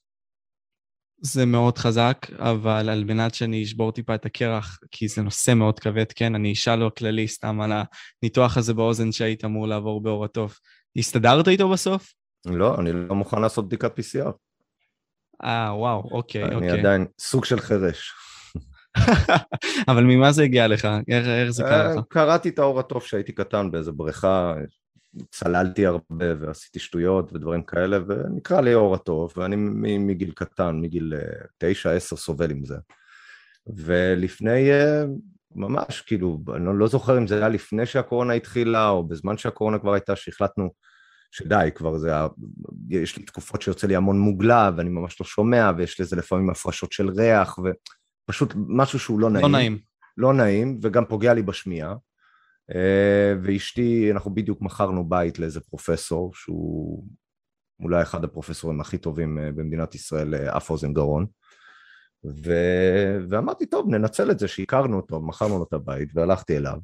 זה מאוד חזק, אבל על מנת שאני אשבור טיפה את הקרח, כי זה נושא מאוד כבד, כן, אני אשאל לו כללי סתם על הניתוח הזה באוזן שהיית אמור לעבור באור התוף. הסתדרת איתו בסוף? לא, אני לא מוכן לעשות בדיקת PCR. אה, וואו, אוקיי, אני אוקיי. עדיין סוג של חירש. אבל ממה זה הגיע לך? איך, איך זה קרה לך? קראתי את האור הטוב כשהייתי קטן באיזה בריכה, צללתי הרבה ועשיתי שטויות ודברים כאלה, ונקרא לי האור הטוב, ואני מגיל קטן, מגיל תשע, עשר סובל עם זה. ולפני ממש, כאילו, אני לא, זוכר אם זה היה לפני שהקורונה התחילה, או בזמן שהקורונה כבר הייתה, שהחלטנו שדי, כבר זה, יש לי תקופות שיוצא לי המון מוגלה, ואני ממש לא שומע, ויש לזה לפעמים הפרשות של ריח, ופשוט משהו שהוא לא, לא נעים. לא נעים. לא נעים, וגם פוגע לי בשמיעה. אה, ואשתי, אנחנו בדיוק מכרנו בית לאיזה פרופסור, שהוא אולי אחד הפרופסורים הכי טובים אה, במדינת ישראל, אה, אף אוזן גרון. ו... ואמרתי, טוב, ננצל את זה שהכרנו אותו, מכרנו לו את הבית, והלכתי אליו.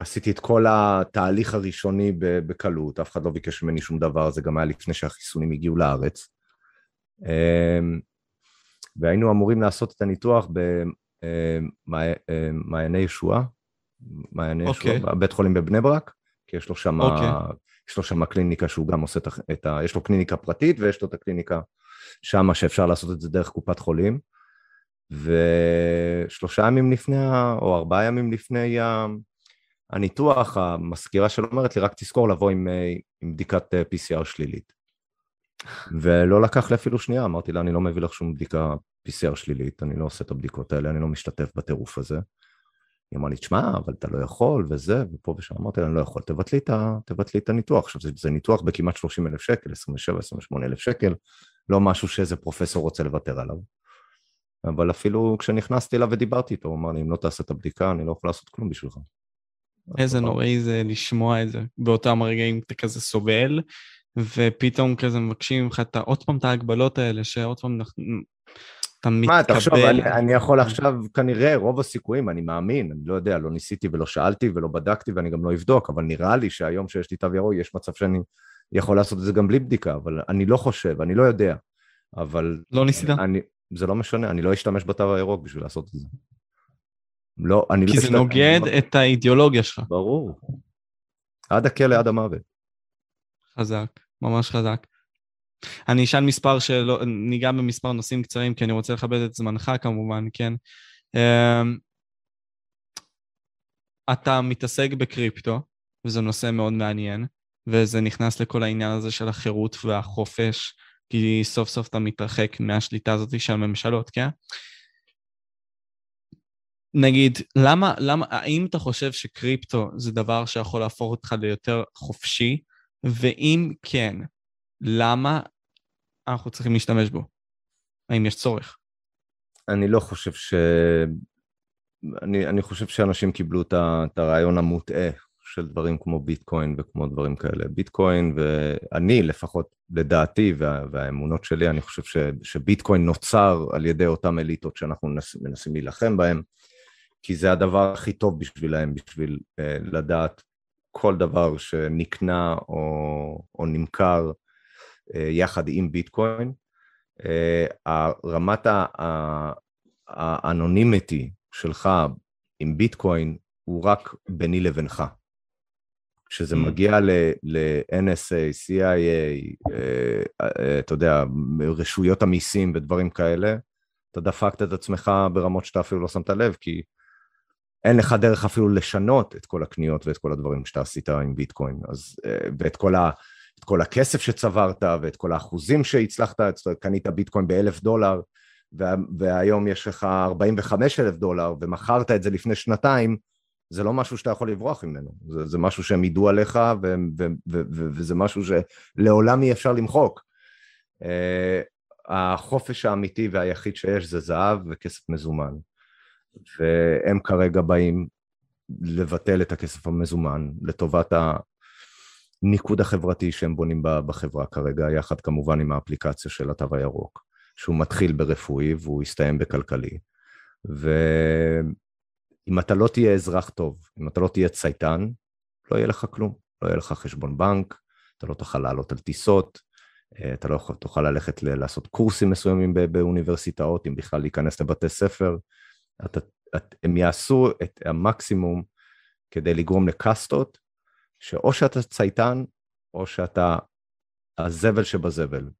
ועשיתי את כל התהליך הראשוני בקלות, אף אחד לא ביקש ממני שום דבר, זה גם היה לפני שהחיסונים הגיעו לארץ. והיינו אמורים לעשות את הניתוח במעייני אמ, ישועה, מעייני. ישועה, אוקיי. בית חולים בבני ברק, כי יש לו שם... אוקיי. יש לו שם קליניקה שהוא גם עושה את ה... יש לו קליניקה פרטית ויש לו את הקליניקה שמה שאפשר לעשות את זה דרך קופת חולים. ושלושה ימים לפני, או ארבעה ימים לפני הניתוח, המזכירה שלו אומרת לי, רק תזכור לבוא עם, עם בדיקת PCR שלילית. ולא לקח לי אפילו שנייה, אמרתי לה, אני לא מביא לך שום בדיקה PCR שלילית, אני לא עושה את הבדיקות האלה, אני לא משתתף בטירוף הזה. היא אמרה לי, תשמע, אבל אתה לא יכול, וזה, ופה ושם. אמרתי לה, אני לא יכול, תבטלי את, תבטלי את הניתוח. עכשיו, זה, זה ניתוח בכמעט 30 אלף שקל, 27-28 אלף שקל, לא משהו שאיזה פרופסור רוצה לוותר עליו. אבל אפילו כשנכנסתי אליו ודיברתי איתו, הוא אמר לי, אם לא תעשה את הבדיקה, אני לא יכול לעשות כלום בשבילך. איזה נוראי זה לשמוע את זה. באותם רגעים אתה כזה סובל, ופתאום כזה מבקשים ממך עוד פעם את ההגבלות האלה, שעוד פעם אתה מתקבל. מה, תחשוב, אני, אני יכול עכשיו, כנראה, רוב הסיכויים, אני מאמין, אני לא יודע, לא ניסיתי ולא שאלתי ולא בדקתי ואני גם לא אבדוק, אבל נראה לי שהיום שיש לי תו ירוק, יש מצב שאני יכול לעשות את זה גם בלי בדיקה, אבל אני לא חושב, אני לא יודע. אבל... לא ניסית? אני, זה לא משנה, אני לא אשתמש בתו הירוק בשביל לעשות את זה. לא, אני כי לא... כי זה נוגד אני... את האידיאולוגיה שלך. ברור. עד הכלא, עד המוות. חזק, ממש חזק. אני אשאל מספר שלא, ניגע במספר נושאים קצרים, כי אני רוצה לכבד את זמנך כמובן, כן? אמ, אתה מתעסק בקריפטו, וזה נושא מאוד מעניין. וזה נכנס לכל העניין הזה של החירות והחופש, כי סוף סוף אתה מתרחק מהשליטה הזאת של הממשלות, כן? נגיד, למה, למה, האם אתה חושב שקריפטו זה דבר שיכול להפוך אותך ליותר חופשי? ואם כן, למה אנחנו צריכים להשתמש בו? האם יש צורך? אני לא חושב ש... אני, אני חושב שאנשים קיבלו את הרעיון המוטעה של דברים כמו ביטקוין וכמו דברים כאלה. ביטקוין, ואני לפחות, לדעתי וה, והאמונות שלי, אני חושב ש, שביטקוין נוצר על ידי אותם אליטות שאנחנו מנס, מנסים להילחם בהם, כי זה הדבר הכי טוב בשבילהם, בשביל אה, לדעת כל דבר שנקנה או, או נמכר יחד עם ביטקוין. אה, רמת האנונימיטי שלך עם ביטקוין הוא רק ביני לבינך. כשזה mm. מגיע ל-NSA, CIA, אה, אה, אתה יודע, רשויות המיסים ודברים כאלה, אתה דפקת את עצמך ברמות שאתה אפילו לא שמת לב, כי אין לך דרך אפילו לשנות את כל הקניות ואת כל הדברים שאתה עשית עם ביטקוין, אז, אה, ואת כל, את כל הכסף שצברת ואת כל האחוזים שהצלחת, קנית ביטקוין באלף דולר, והיום יש לך 45 אלף דולר, ומכרת את זה לפני שנתיים, זה לא משהו שאתה יכול לברוח ממנו, זה, זה משהו שהם ידעו עליך ו, ו, ו, ו, וזה משהו שלעולם אי אפשר למחוק. Uh, החופש האמיתי והיחיד שיש זה זהב וכסף מזומן, והם כרגע באים לבטל את הכסף המזומן לטובת הניקוד החברתי שהם בונים בחברה כרגע, יחד כמובן עם האפליקציה של התו הירוק, שהוא מתחיל ברפואי והוא יסתיים בכלכלי. ו... אם אתה לא תהיה אזרח טוב, אם אתה לא תהיה צייתן, לא יהיה לך כלום. לא יהיה לך חשבון בנק, אתה לא תוכל לעלות על טיסות, אה, אתה לא תוכל ללכת לעשות קורסים מסוימים באוניברסיטאות, אם בכלל להיכנס לבתי ספר. אתה, את, הם יעשו את המקסימום כדי לגרום לקאסטות, שאו שאתה צייתן, או שאתה הזבל שבזבל.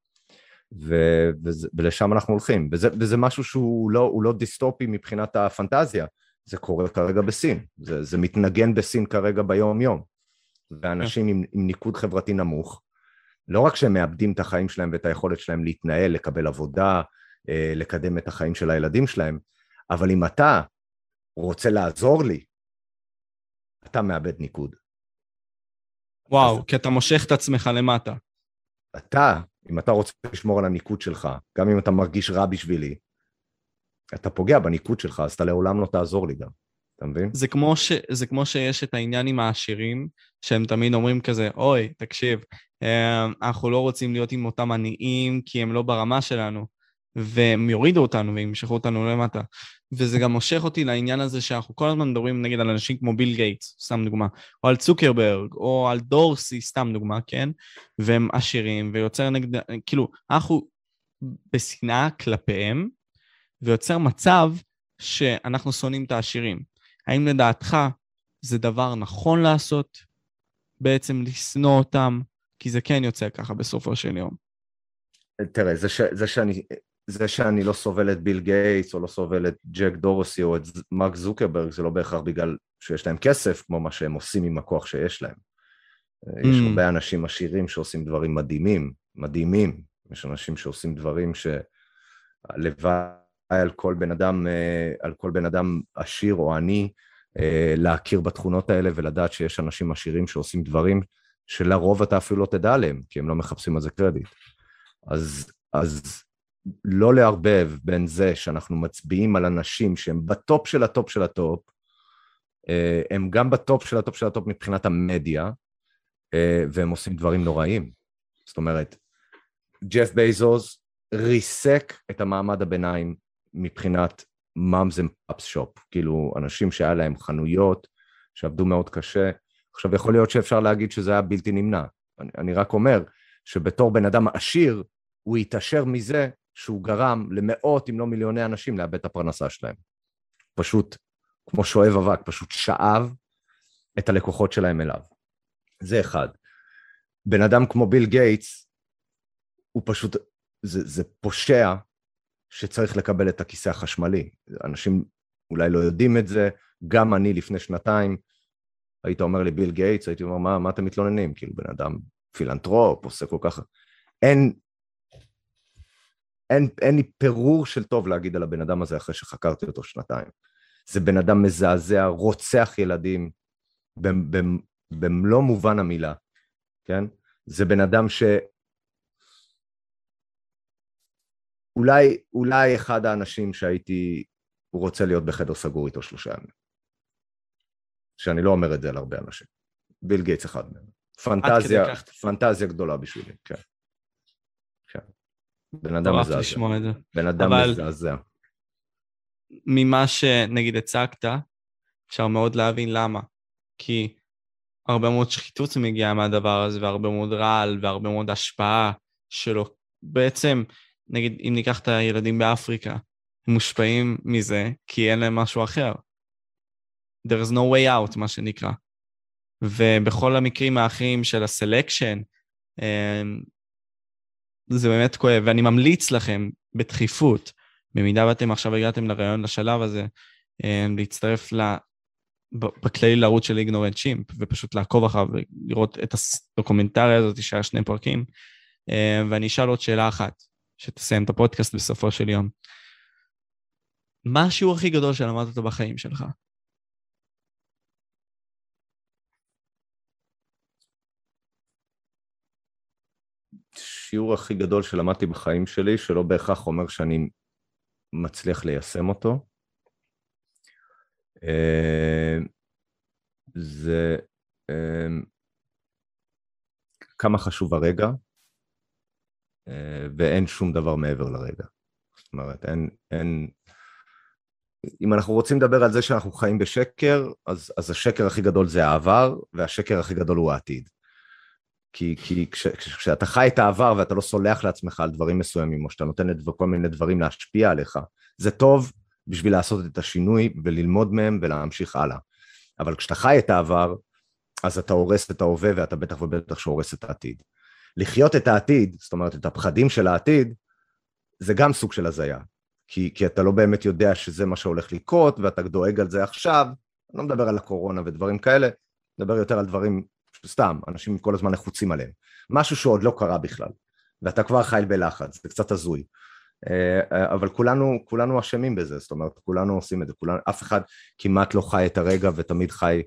ו- וזה, ולשם אנחנו הולכים. וזה, וזה משהו שהוא לא, לא דיסטופי מבחינת הפנטזיה, זה קורה כרגע בסין, זה, זה מתנגן בסין כרגע ביום-יום. ואנשים עם, עם ניקוד חברתי נמוך, לא רק שהם מאבדים את החיים שלהם ואת היכולת שלהם להתנהל, לקבל עבודה, אה, לקדם את החיים של הילדים שלהם, אבל אם אתה רוצה לעזור לי, אתה מאבד ניקוד. וואו, אז... כי אתה מושך את עצמך למטה. אתה, אם אתה רוצה לשמור על הניקוד שלך, גם אם אתה מרגיש רע בשבילי, אתה פוגע בניקוד שלך, אז אתה לעולם לא תעזור לי גם. אתה מבין? זה כמו, ש, זה כמו שיש את העניין עם העשירים, שהם תמיד אומרים כזה, אוי, תקשיב, אה, אנחנו לא רוצים להיות עם אותם עניים כי הם לא ברמה שלנו, והם יורידו אותנו וימשכו אותנו למטה. וזה גם מושך אותי לעניין הזה שאנחנו כל הזמן מדברים נגיד על אנשים כמו ביל גייטס, סתם דוגמה, או על צוקרברג, או על דורסי, סתם דוגמה, כן? והם עשירים, ויוצר נגד, כאילו, אנחנו בשנאה כלפיהם, ויוצר מצב שאנחנו שונאים את העשירים. האם לדעתך זה דבר נכון לעשות, בעצם לשנוא אותם, כי זה כן יוצא ככה בסופו של יום. תראה, זה, ש, זה, שאני, זה שאני לא סובל את ביל גייטס, או לא סובל את ג'ק דורסי, או את מרק זוקרברג, זה לא בהכרח בגלל שיש להם כסף, כמו מה שהם עושים עם הכוח שיש להם. Mm. יש הרבה אנשים עשירים שעושים דברים מדהימים, מדהימים. יש אנשים שעושים דברים שהלוואי על כל בן אדם, אה, על כל בן אדם עשיר או עני, אה, להכיר בתכונות האלה ולדעת שיש אנשים עשירים שעושים דברים שלרוב אתה אפילו לא תדע עליהם, כי הם לא מחפשים על זה קרדיט. אז, אז לא לערבב בין זה שאנחנו מצביעים על אנשים שהם בטופ של הטופ של הטופ, אה, הם גם בטופ של הטופ של הטופ מבחינת המדיה, והם עושים דברים נוראים. זאת אומרת, ג'ף בייזוס ריסק את המעמד הביניים מבחינת moms and pops shop, כאילו אנשים שהיה להם חנויות, שעבדו מאוד קשה. עכשיו יכול להיות שאפשר להגיד שזה היה בלתי נמנע. אני, אני רק אומר שבתור בן אדם עשיר, הוא התעשר מזה שהוא גרם למאות אם לא מיליוני אנשים לאבד את הפרנסה שלהם. פשוט, כמו שואב אבק, פשוט שאב את הלקוחות שלהם אליו. זה אחד. בן אדם כמו ביל גייטס, הוא פשוט, זה, זה פושע שצריך לקבל את הכיסא החשמלי. אנשים אולי לא יודעים את זה, גם אני לפני שנתיים, היית אומר לי ביל גייטס, הייתי אומר, מה, מה אתם מתלוננים? כאילו, בן אדם פילנטרופ, עושה כל כך... אין, אין, אין לי פירור של טוב להגיד על הבן אדם הזה אחרי שחקרתי אותו שנתיים. זה בן אדם מזעזע, רוצח ילדים, במלוא מובן המילה, כן? זה בן אדם ש... אולי, אולי אחד האנשים שהייתי רוצה להיות בחדר סגור איתו שלושה ימים. שאני לא אומר את זה על הרבה אנשים. ביל גייטס אחד מהם. פנטזיה, פנטזיה גדולה בשבילי, כן. כן. בן אדם מזעזע. בן אדם. מזעזע. ממה שנגיד הצגת, אפשר מאוד להבין למה. כי הרבה מאוד שחיתות מגיעה מהדבר הזה, והרבה מאוד רעל, והרבה מאוד השפעה שלו. בעצם נגיד, אם ניקח את הילדים באפריקה, הם מושפעים מזה כי אין להם משהו אחר. There is no way out, מה שנקרא. ובכל המקרים האחרים של הסלקשן, אמ, זה באמת כואב, ואני ממליץ לכם בדחיפות, במידה ואתם עכשיו הגעתם לרעיון לשלב הזה, אמ, להצטרף ל... בכללי לערוץ של איגנורנט צ'ימפ, ופשוט לעקוב אחריו ולראות את הדוקומנטריה הזאת שהיה שני פרקים. אמ, ואני אשאל עוד שאלה אחת. שתסיים את הפודקאסט בסופו של יום. מה השיעור הכי גדול שלמדת בחיים שלך? השיעור הכי גדול שלמדתי בחיים שלי, שלא בהכרח אומר שאני מצליח ליישם אותו, אה, זה אה, כמה חשוב הרגע, אה, ואין שום דבר מעבר לרגע. זאת אומרת, אין, אין... אם אנחנו רוצים לדבר על זה שאנחנו חיים בשקר, אז, אז השקר הכי גדול זה העבר, והשקר הכי גדול הוא העתיד. כי, כי כש, כשאתה חי את העבר ואתה לא סולח לעצמך על דברים מסוימים, או שאתה נותן לכל מיני דברים להשפיע עליך, זה טוב בשביל לעשות את השינוי וללמוד מהם ולהמשיך הלאה. אבל כשאתה חי את העבר, אז אתה הורס את ההווה ואתה בטח ובטח שהורס את העתיד. לחיות את העתיד, זאת אומרת, את הפחדים של העתיד, זה גם סוג של הזיה. כי, כי אתה לא באמת יודע שזה מה שהולך לקרות, ואתה דואג על זה עכשיו, אני לא מדבר על הקורונה ודברים כאלה, מדבר יותר על דברים, סתם, אנשים כל הזמן לחוצים עליהם. משהו שעוד לא קרה בכלל, ואתה כבר חי בלחץ, זה קצת הזוי. אה, אה, אבל כולנו, כולנו אשמים בזה, זאת אומרת, כולנו עושים את זה, כולנו, אף אחד כמעט לא חי את הרגע ותמיד חי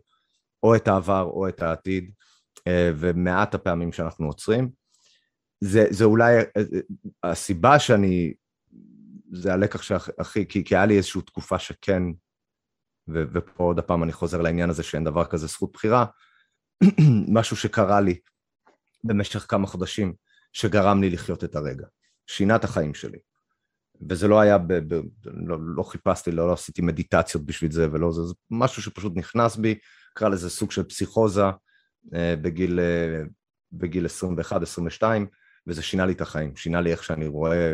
או את העבר או את העתיד, אה, ומעט הפעמים שאנחנו עוצרים. זה, זה אולי הסיבה שאני, זה הלקח שהכי, כי, כי היה לי איזושהי תקופה שכן, ו, ופה עוד הפעם אני חוזר לעניין הזה שאין דבר כזה זכות בחירה, משהו שקרה לי במשך כמה חודשים, שגרם לי לחיות את הרגע, שינה את החיים שלי. וזה לא היה, ב, ב, לא, לא חיפשתי, לא, לא עשיתי מדיטציות בשביל זה ולא זה, זה משהו שפשוט נכנס בי, קרא לזה סוג של פסיכוזה אה, בגיל, אה, בגיל 21-22, וזה שינה לי את החיים, שינה לי איך שאני רואה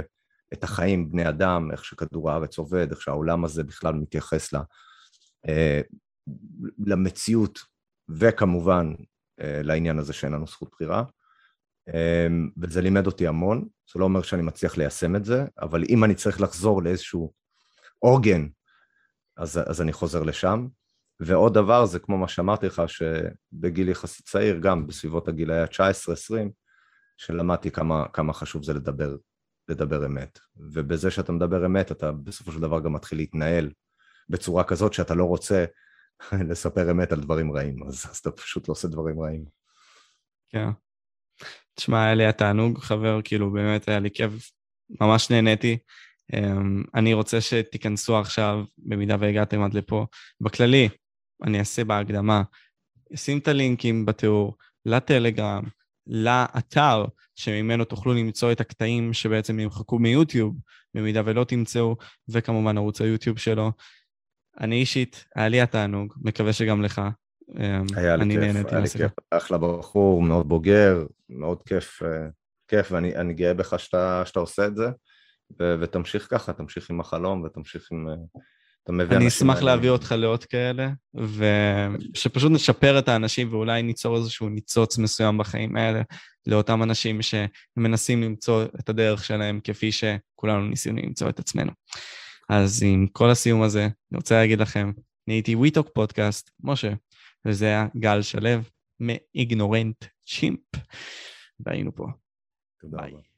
את החיים, בני אדם, איך שכדור הארץ עובד, איך שהעולם הזה בכלל מתייחס לה, אה, למציאות, וכמובן לעניין הזה שאין לנו זכות בחירה. וזה לימד אותי המון, זה לא אומר שאני מצליח ליישם את זה, אבל אם אני צריך לחזור לאיזשהו עוגן, אז, אז אני חוזר לשם. ועוד דבר זה כמו מה שאמרתי לך, שבגיל יחסית צעיר, גם בסביבות הגילאי ה-19-20, שלמדתי כמה, כמה חשוב זה לדבר, לדבר אמת. ובזה שאתה מדבר אמת, אתה בסופו של דבר גם מתחיל להתנהל בצורה כזאת שאתה לא רוצה לספר אמת על דברים רעים, אז, אז אתה פשוט לא עושה דברים רעים. כן. תשמע, היה לי התענוג, חבר, כאילו באמת היה לי כיף, ממש נהניתי. Um, אני רוצה שתיכנסו עכשיו, במידה והגעתם עד לפה. בכללי, אני אעשה בהקדמה, אשים את הלינקים בתיאור לטלגרם, לאתר שממנו תוכלו למצוא את הקטעים שבעצם נמחקו מיוטיוב, במידה ולא תמצאו, וכמובן ערוץ היוטיוב שלו. אני אישית, היה לי התענוג, מקווה שגם לך. אמ, היה לי כיף, היה לי כיף, אחלה בחור, מאוד בוגר, מאוד כיף, אה, כיף, ואני גאה בך שאתה, שאתה עושה את זה, ו, ותמשיך ככה, תמשיך עם החלום ותמשיך עם... אה, אני אשמח להביא אותך לעוד כאלה, ושפשוט נשפר את האנשים ואולי ניצור איזשהו ניצוץ מסוים בחיים האלה לאותם אנשים שמנסים למצוא את הדרך שלהם כפי שכולנו ניסינו למצוא את עצמנו. אז עם כל הסיום הזה, אני רוצה להגיד לכם, אני הייתי וויטוק פודקאסט, משה, וזה היה גל שלו מאיגנורנט צ'ימפ, והיינו פה. תודה רבה.